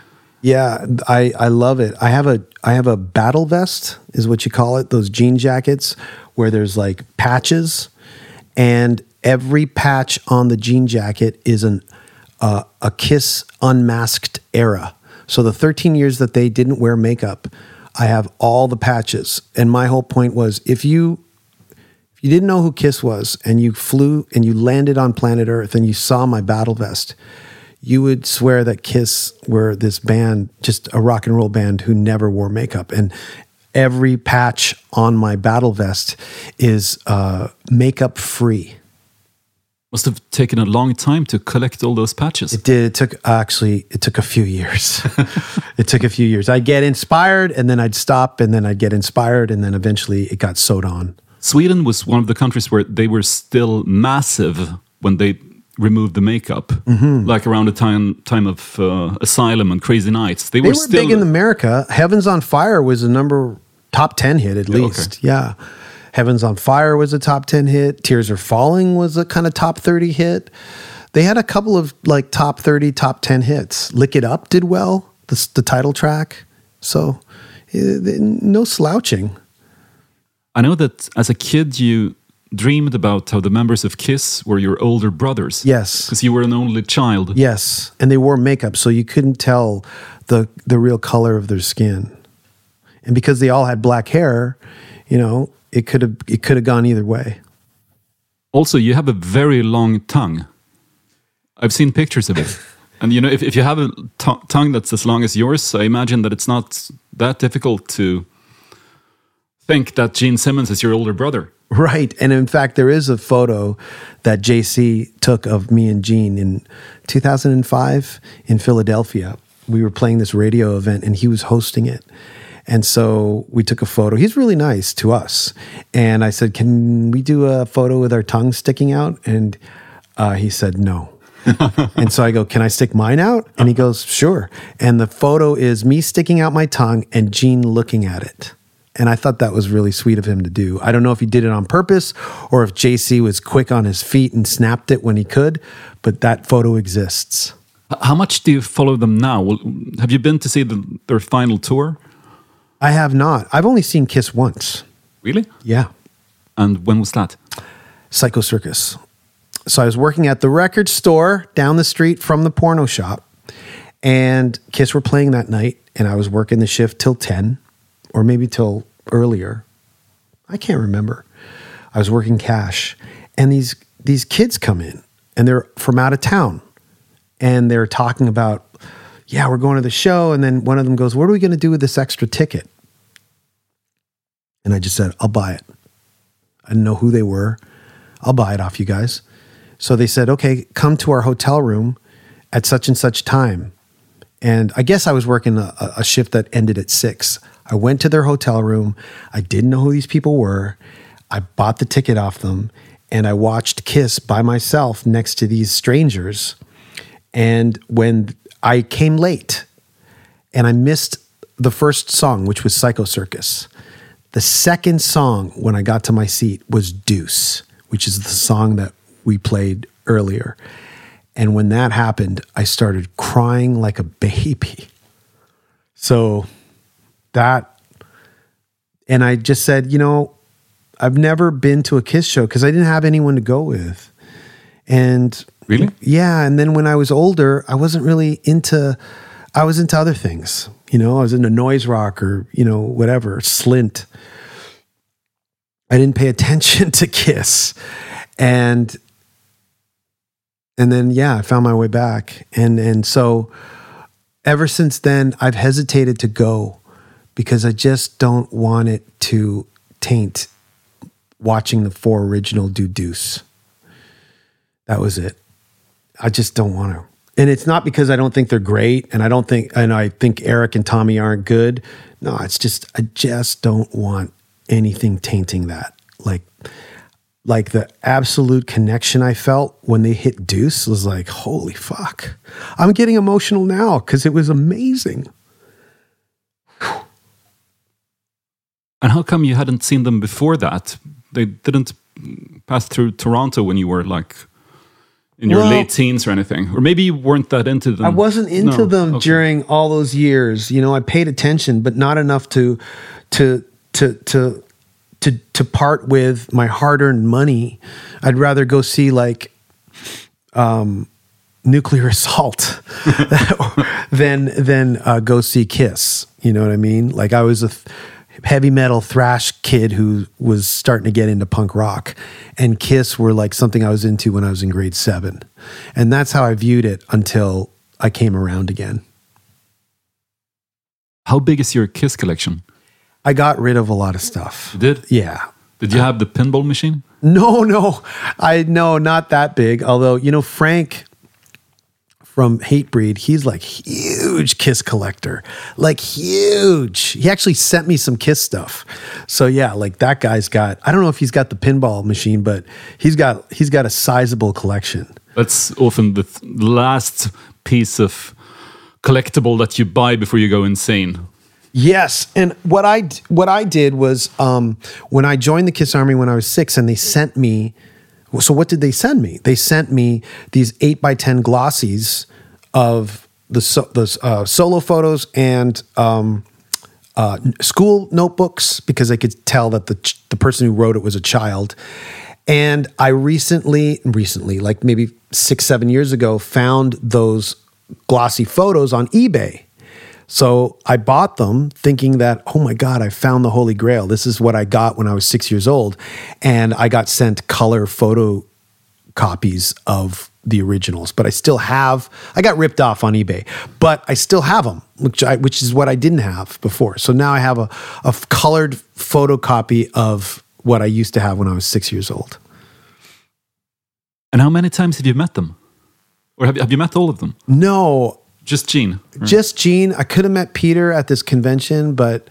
Yeah, I, I love it. I have a I have a battle vest is what you call it, those jean jackets where there's like patches and every patch on the jean jacket is an uh, a Kiss unmasked era. So the 13 years that they didn't wear makeup, I have all the patches. And my whole point was if you if you didn't know who Kiss was and you flew and you landed on planet Earth and you saw my battle vest, you would swear that Kiss were this band, just a rock and roll band who never wore makeup. And every patch on my battle vest is uh, makeup free. Must have taken a long time to collect all those patches. It did. It took actually. It took a few years. it took a few years. I'd get inspired, and then I'd stop, and then I'd get inspired, and then eventually it got sewed on. Sweden was one of the countries where they were still massive when they removed the makeup, Mm-hmm. like around the time time of uh, Asylum and Crazy Nights. They, They were, were still big in America. Heavens on Fire was a number top ten hit at okay. least. Yeah, Heavens on Fire was a top ten hit. Tears Are Falling was a kind of top thirty hit. They had a couple of like top thirty, top ten hits. Lick It Up did well. The the title track. So eh, no slouching. I know that as a kid you dreamed about how the members of Kiss were your older brothers. Yes. because you were an only child. Yes, and they wore makeup, so you couldn't tell the the real color of their skin. And because they all had black hair, you know, it could have it could have gone either way. Also, you have a very long tongue. I've seen pictures of it. And you know, if, if you have a tongue that's as long as yours, I imagine that it's not that difficult to think that Gene Simmons is your older brother. Right. And in fact, there is a photo that JC took of me and Gene in 2005 in Philadelphia. We were playing this radio event and he was hosting it. And so we took a photo. He's really nice to us. And I said, Can we do a photo with our tongue sticking out? And uh, he said, No. and so I go, Can I stick mine out? And he goes, Sure. And the photo is me sticking out my tongue and Gene looking at it. And I thought that was really sweet of him to do. I don't know if he did it on purpose or if JC was quick on his feet and snapped it when he could, but that photo exists. How much do you follow them now? Have you been to see the, their final tour? I have not. I've only seen Kiss once. Really? Yeah. And when was that? Psycho Circus. so I was working at the record store down the street from the porno shop, and Kiss were playing that night, and I was working the shift till ten, or maybe till earlier. I can't remember. I was working cash, and these these kids come in, and they're from out of town, and they're talking about, yeah, we're going to the show, and then one of them goes, "What are we going to do with this extra ticket?" And I just said, "I'll buy it." I didn't know who they were. I'll buy it off you guys. So they said, okay, come to our hotel room at such and such time. And I guess I was working a, a shift that ended at six. I went to their hotel room. I didn't know who these people were. I bought the ticket off them and I watched Kiss by myself next to these strangers. And when I came late and I missed the first song, which was Psycho Circus, the second song when I got to my seat was Deuce, which is the song that we played earlier. And when that happened, I started crying like a baby. So that, and I just said, you know, I've never been to a Kiss show because I didn't have anyone to go with. And Really? yeah. And then when I was older, I wasn't really into, I was into other things. You know, I was into noise rock or, you know, whatever, slint. I didn't pay attention to Kiss. And and then yeah, I found my way back. And and so ever since then I've hesitated to go because I just don't want it to taint watching the four original do deuce. That was it. I just don't want to. And it's not because I don't think they're great and I don't think and I think Eric and Tommy aren't good. No, it's just I just don't want anything tainting that. Like like the absolute connection I felt when they hit Deuce was like, holy fuck. I'm getting emotional now because it was amazing. And how come you hadn't seen them before that? They didn't pass through Toronto when you were like in your Well- late teens or anything, or maybe you weren't that into them. I wasn't into No, them okay. during all those years. You know, I paid attention, but not enough to to to to to to part with my hard-earned money. I'd rather go see like um nuclear assault than than uh, go see Kiss. You know what I mean? Like I was a th- heavy metal thrash kid who was starting to get into punk rock, and Kiss were like something I was into when I was in grade seven, and that's how I viewed it until I came around again. How big is your Kiss collection? I got rid of a lot of stuff. You did? Yeah. Did you have the pinball machine? No, no, I no, not that big. Although you know Frank from Hatebreed, he's like huge Kiss collector, like huge. He actually sent me some Kiss stuff. So yeah, like that guy's got. I don't know if he's got the pinball machine, but he's got he's got a sizable collection. That's often the th- last piece of collectible that you buy before you go insane. Yes, and what I what I did was um, when I joined the Kiss Army when I was six, and they sent me. So what did they send me? They sent me these eight by ten glossies of the so, the uh, solo photos and um, uh, school notebooks because they could tell that the ch- the person who wrote it was a child. And I recently, recently, like maybe six, seven years ago, found those glossy photos on eBay. So I bought them thinking that, oh my God, I found the Holy Grail. This is what I got when I was six years old. And I got sent color photo copies of the originals, but I still have, I got ripped off on eBay, but I still have them, which, I, which is what I didn't have before. So now I have a, a colored photocopy of what I used to have when I was six years old. And how many times have you met them? Or have you, have you met all of them? No, Just Gene. right? just Gene. I could have met Peter at this convention, but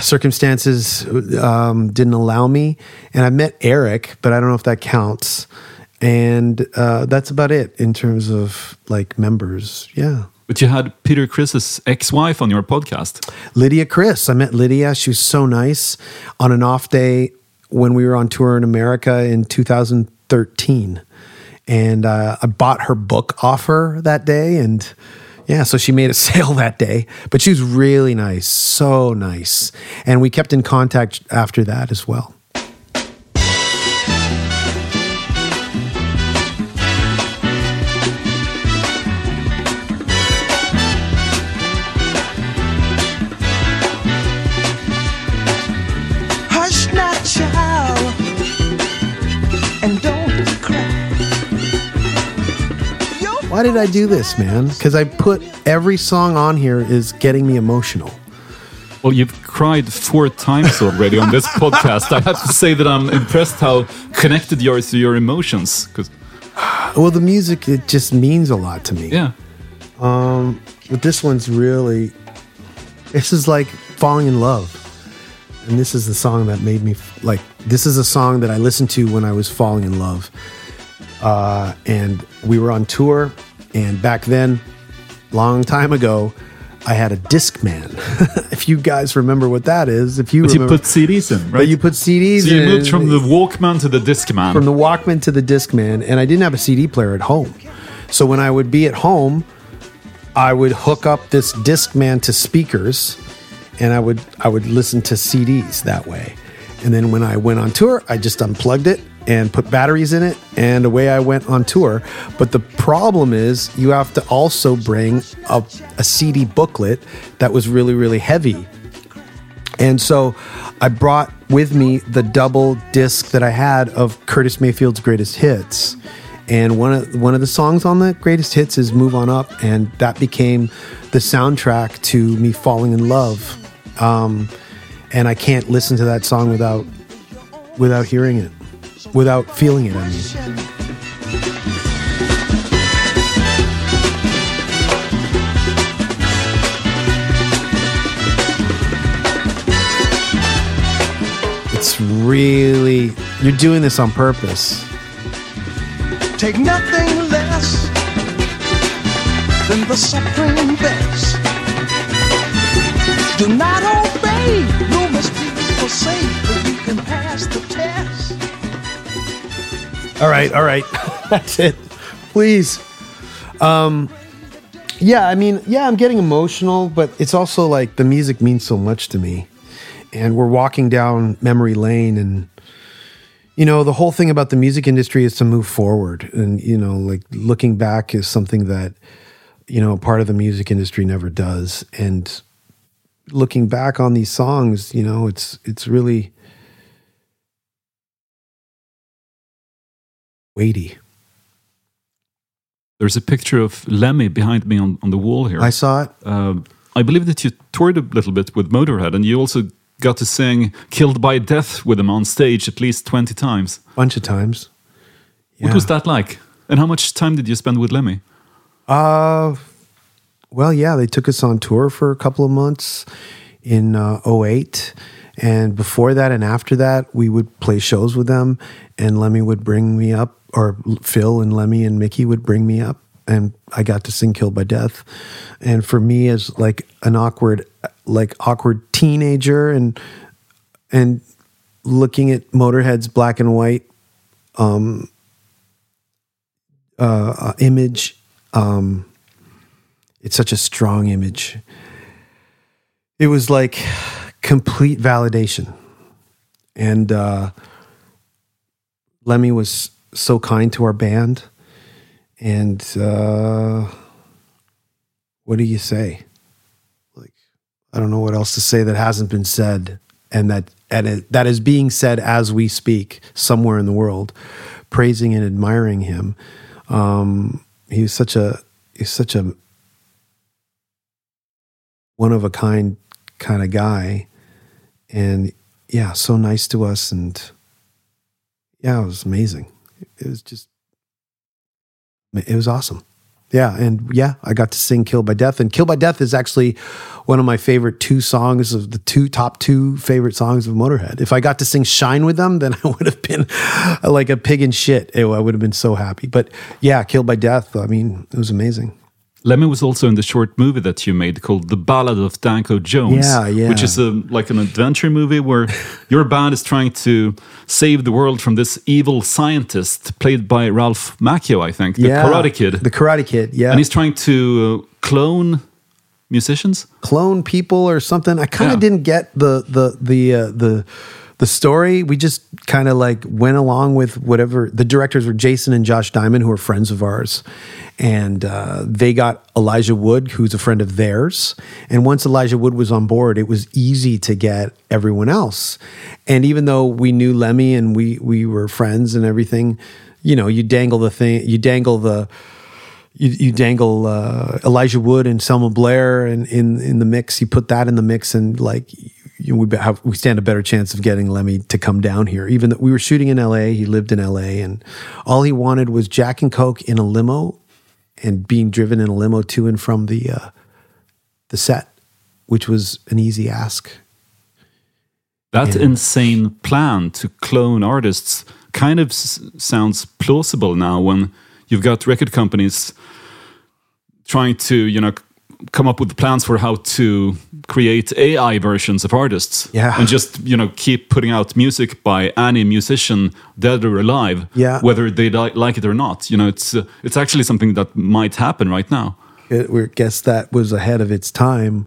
circumstances um, didn't allow me. And I met Eric, but I don't know if that counts. And uh, that's about it in terms of like members. Yeah. But you had Peter Criss's ex-wife on your podcast. Lydia Criss. I met Lydia. She was so nice on an off day when we were on tour in America in 2013. And uh, I bought her book off her that day. And yeah, so she made a sale that day. But she was really nice, so nice. And we kept in contact after that as well. Why did I do this, man? Because I put every song on here is getting me emotional. Well, you've cried four times already on this podcast. I have to say that I'm impressed how connected you are to your emotions. Because Well, the music it just means a lot to me. yeah, But this one's really, this is like falling in love. And this is the song that made me like, this is a song that I listened to when I was falling in love. Uh, and we were on tour. And back then, long time ago, I had a Discman. if you guys remember what that is, if you but you put CDs in, right? but you put CDs so you in. moved from the Walkman to the Discman. from the Walkman to the Discman, and I didn't have a CD player at home. So when I would be at home, I would hook up this Discman to speakers, and I would I would listen to CDs that way. And then when I went on tour, I just unplugged it and put batteries in it, and away I went on tour. But the problem is, you have to also bring a, a CD booklet that was really really heavy and so I brought with me the double disc that I had of Curtis Mayfield's greatest hits. And one of one of the songs on the greatest hits is Move On Up, and that became the soundtrack to me falling in love. Um, and I can't listen to that song without without hearing it, without feeling it. I mean. It's really you're doing this on purpose. Take nothing less than the supreme best. Do not obey, no must be forsake, but you can pass the test. All right, all right. That's it. Please. Um yeah, I mean, yeah, I'm getting emotional, but it's also like the music means so much to me. And we're walking down memory lane and you know, the whole thing about the music industry is to move forward and you know, like looking back is something that you know, part of the music industry never does and looking back on these songs, you know, it's it's really weighty. There's a picture of Lemmy behind me on, on the wall here. I saw it. Uh, I believe that you toured a little bit with Motorhead, and you also got to sing "Killed by Death" with them on stage at least twenty times. bunch of times. What was that like? And how much time did you spend with Lemmy? Uh, well, yeah, they took us on tour for a couple of months in uh, 08. And before that and after that, we would play shows with them. And Lemmy would bring me up, or Phil and Lemmy and Mickey would bring me up. And I got to sing Killed by Death. And for me, as like an awkward, like awkward teenager and, and looking at Motorhead's black and white uh, uh, image. Um, it's such a strong image. It was like complete validation. And uh, Lemmy was so kind to our band. And uh, what do you say? Like, I don't know what else to say that hasn't been said, and that and it, that is being said as we speak somewhere in the world, praising and admiring him. Um, he was such a he's such a one of a kind kind of guy, and yeah, so nice to us, and yeah, it was amazing. It was just it was awesome. Yeah, and yeah, I got to sing "Kill by Death," and "Kill by Death" is actually one of my favorite two songs of the two top two favorite songs of Motorhead. If I got to sing "Shine" with them, then I would have been like a pig in shit. I would have been so happy. But yeah, "Kill by Death," I mean, it was amazing. Lemmy was also in the short movie that you made called "The Ballad of Danko Jones," Yeah, yeah. which is a like an adventure movie where your band is trying to save the world from this evil scientist played by Ralph Macchio, I think, the yeah, Karate Kid, the Karate Kid. Yeah, and he's trying to uh, clone musicians. clone people or something. I kind of didn't get the the the uh, the the story. We just kind of like went along with whatever. The directors were Jason and Josh Diamond, who are friends of ours, and uh, they got Elijah Wood, who's a friend of theirs. And once Elijah Wood was on board, it was easy to get everyone else. And even though we knew Lemmy and we we were friends and everything, you know, you dangle the thing, you dangle the you, you dangle uh, Elijah Wood and Selma Blair and in in the mix. You put that in the mix, and like you, we have we stand a better chance of getting Lemmy to come down here. Even though we were shooting in L.A., he lived in L.A. and all he wanted was Jack and Coke in a limo and being driven in a limo to and from the uh, the set, which was an easy ask. That Yeah. insane plan to clone artists kind of s- sounds plausible now when you've got record companies trying to, you know, come up with plans for how to create AI versions of artists. Yeah. And just, you know, keep putting out music by any musician, dead or alive, Yeah. whether they li- like it or not. You know, it's uh, it's actually something that might happen right now. it, we guess that was ahead of its time.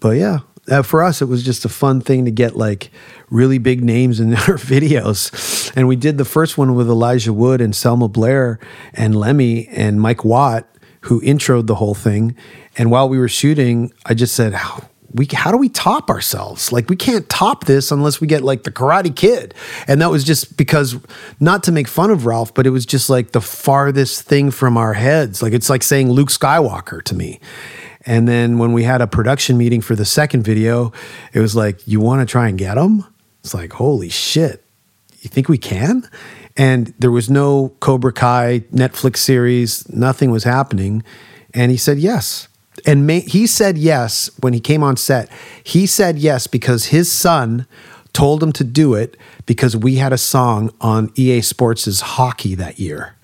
But yeah, uh, for us, it was just a fun thing to get like really big names in our videos. And we did the first one with Elijah Wood and Selma Blair and Lemmy and Mike Watt, who introed the whole thing. And while we were shooting, I just said, how, we, how do we top ourselves? Like, we can't top this unless we get like the Karate Kid. And that was just because, not to make fun of Ralph, but it was just like the farthest thing from our heads. Like, it's like saying Luke Skywalker to me. And then when we had a production meeting for the second video, it was like, you want to try and get him? It's like, holy shit. You think we can? And there was no Cobra Kai Netflix series, nothing was happening. And he said yes. And he said yes when he came on set. He said yes because his son told him to do it because we had a song on EA Sports' hockey that year.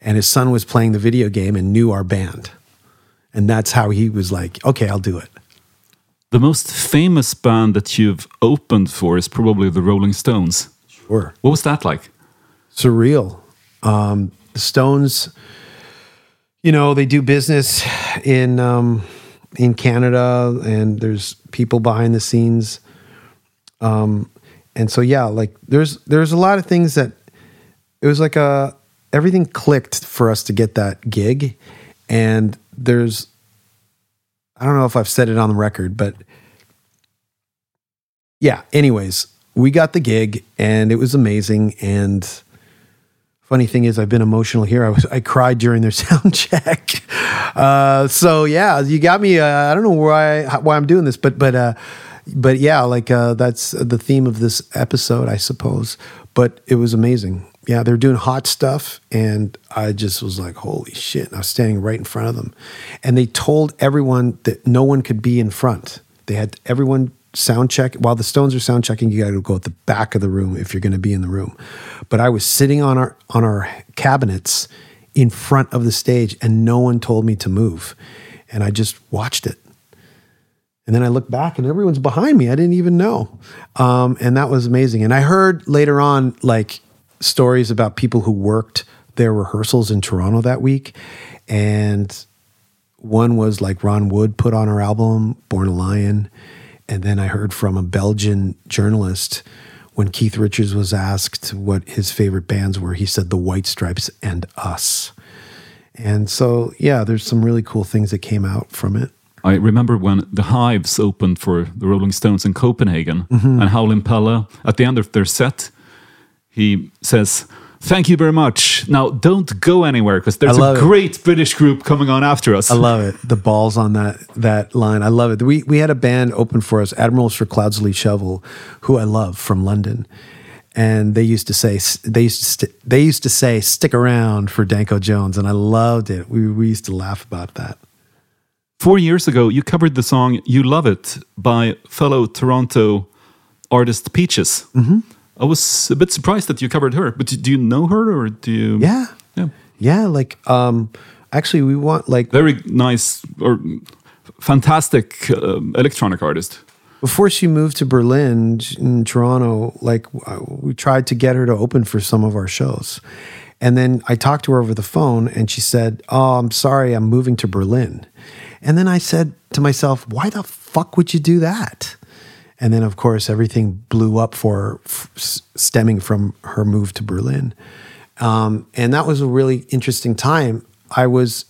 And his son was playing the video game and knew our band. And that's how he was like, okay, I'll do it. The most famous band that you've opened for is probably the Rolling Stones. Sure. What was that like? Surreal. Um, the Stones, you know, they do business in um, in Canada, and there's people behind the scenes. Um, and so, yeah, like there's there's a lot of things that it was like a everything clicked for us to get that gig, and there's I don't know if I've said it on the record, but yeah. Anyways, we got the gig, and it was amazing, and funny thing is i've been emotional here. I was i cried during their sound check. Uh, so yeah you got me uh, i don't know why why i'm doing this but but uh, but yeah like uh, that's the theme of this episode i suppose. But it was amazing. Yeah they're doing hot stuff and i just was like holy shit. And i was standing right in front of them. And they told everyone that no one could be in front. They had everyone sound check while the stones are sound checking you got to go at the back of the room if you're going to be in the room. But i was sitting on our on our cabinets in front of the stage and no one told me to move. And i just watched it. And then i looked back and everyone's behind me. I didn't even know. Um, and that was amazing. And i heard later on like stories about people who worked their rehearsals in toronto that week. And one was like Ron Wood put on our album, Born a Lion. And then I heard from a Belgian journalist when Keith Richards was asked what his favorite bands were, he said The White Stripes and Us. And so, yeah, there's some really cool things that came out from it. I remember when the Hives opened for the Rolling Stones in Copenhagen, Mm-hmm. and Howlin' Pelle, at the end of their set, he says, Thank you very much. Now, don't go anywhere because there's a love it. great British group coming on after us. I love it. The balls on that that line. I love it. We we had a band open for us, Admiral Sir Cloudesley Shovell, who I love from London. And they used to say they used to st- they used to say stick around for Danko Jones and I loved it. We we used to laugh about that. Four years ago, you covered the song You Love It by fellow Toronto artist Peaches. Mm-hmm. I was a bit surprised that you covered her, but do you know her or do you? Yeah. Yeah. Yeah, like um actually we want like Very nice or fantastic um, electronic artist. before she moved to Berlin in Toronto, like uh, we tried to get her to open for some of our shows. And then I talked to her over the phone and she said, Oh, I'm sorry, I'm moving to Berlin. And then I said to myself, Why the fuck would you do that? And then, of course, everything blew up for f- stemming from her move to Berlin. Um, and that was a really interesting time. I was,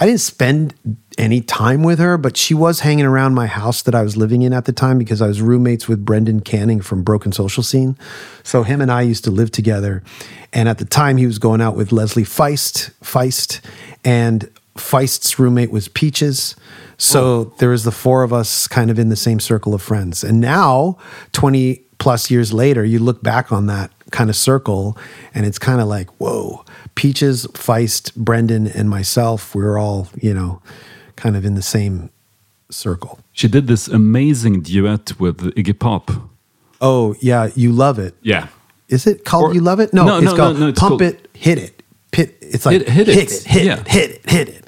I didn't spend any time with her, but she was hanging around my house that I was living in at the time because I was roommates with Brendan Canning from Broken Social Scene. So him and I used to live together. And at the time, he was going out with Leslie Feist, Feist, and Feist's roommate was Peaches. So oh. there was the four of us kind of in the same circle of friends. And now, 20 plus years later, you look back on that kind of circle and it's kind of like, whoa, Peaches, Feist, Brendan, and myself, we're all, you know, kind of in the same circle. She did this amazing duet with Iggy Pop. Oh, yeah, you love it. Yeah. Is it called Or- You Love It? No, No, it's no, called no, no, it's Pump called- It, Hit It. Pit, it's like Hit- hit it. hit it, hit Yeah. it, hit it, hit it.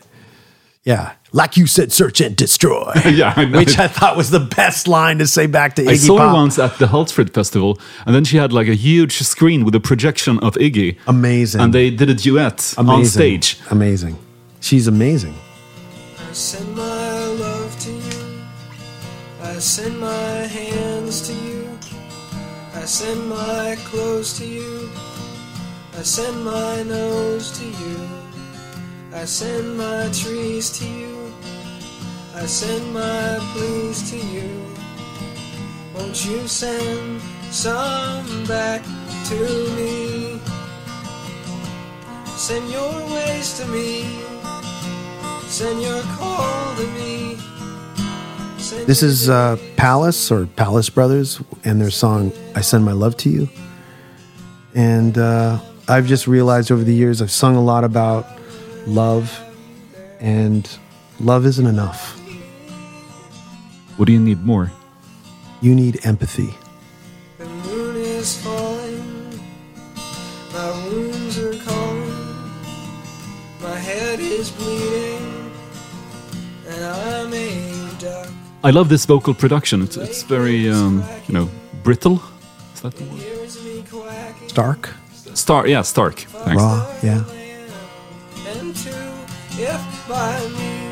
Yeah. Like you said, search and destroy. Yeah, I know. Which I thought was the best line to say back to Iggy I saw her once at the Hultsfred Festival, and then she had like a huge screen with a projection of Iggy. Amazing. And they did a duet on stage. Amazing. She's amazing. I send my love to you. I send my hands to you. I send my clothes to you. I send my nose to you. I send my trees to you. I send my pleas to you. Won't you send some back to me? Send your ways to me. Send your call to me. Send This is uh, Palace or Palace Brothers and their song I Send My Love to You. And uh, I've just realized over the years I've sung a lot about love, and love isn't enough. What do you need more? You need empathy. The moon is falling. My wounds are calling. My head is bleeding. And I'm a duck. I love this vocal production. It's, it's very, um, you know, brittle. Is that the word? Hears me quacking. Stark, yeah, Stark. Thanks. raw, yeah. By me.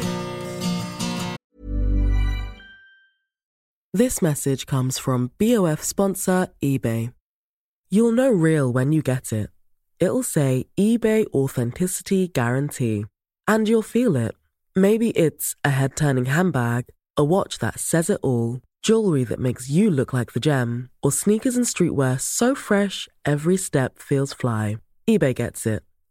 This message comes from BOF sponsor eBay. You'll know real when you get it. It'll say eBay Authenticity Guarantee. And you'll feel it. Maybe it's a head turning handbag, a watch that says it all, jewelry that makes you look like the gem, or sneakers and streetwear so fresh every step feels fly. eBay gets it.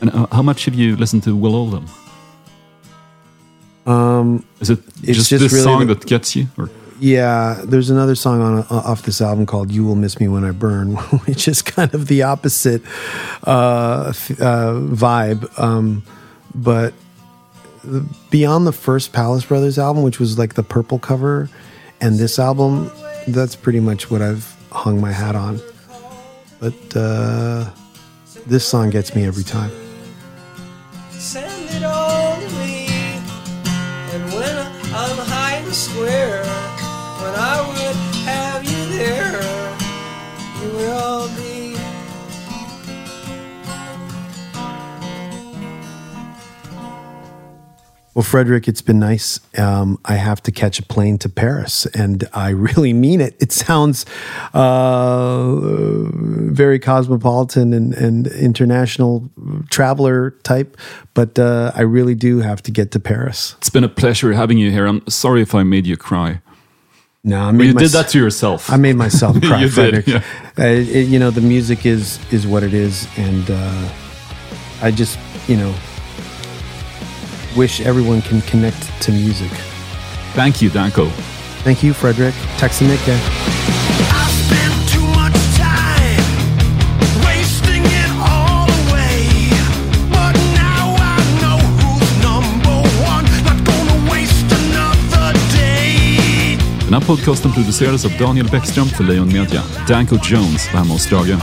And uh, how much have you listened to Will Oldham? Um, Is it It's just, just this really song the- that gets you? Or Yeah, there's another song on uh, off this album called "You Will Miss Me When I Burn," which is kind of the opposite uh, uh, vibe. Um, but the, beyond the first Palace Brothers album, which was like the purple cover, and this album, that's pretty much what I've hung my hat on. But uh, this song gets me every time. Send it all to me. And when I'm high and square, when I Well, Frederick, it's been nice. Um, I have to catch a plane to Paris, and I really mean it. It sounds uh, very cosmopolitan and, and international traveler type, but uh, I really do have to get to Paris. it's been a pleasure having you here. I'm sorry if I made you cry. No, I made you did that to yourself. I made myself cry, You did, yeah. Uh, it- you know, the music is is what it is, and uh, I just, you know, wish everyone can connect to music. Thank you, Danko. Thank you, Frederick. Texanike. Too much time wasting it all away. But now I know who's number one. Not gonna waste another day. Den här podcasten producerades av Daniel Bäckström för Lejon Media. Danko Jones var hemma hos Strage.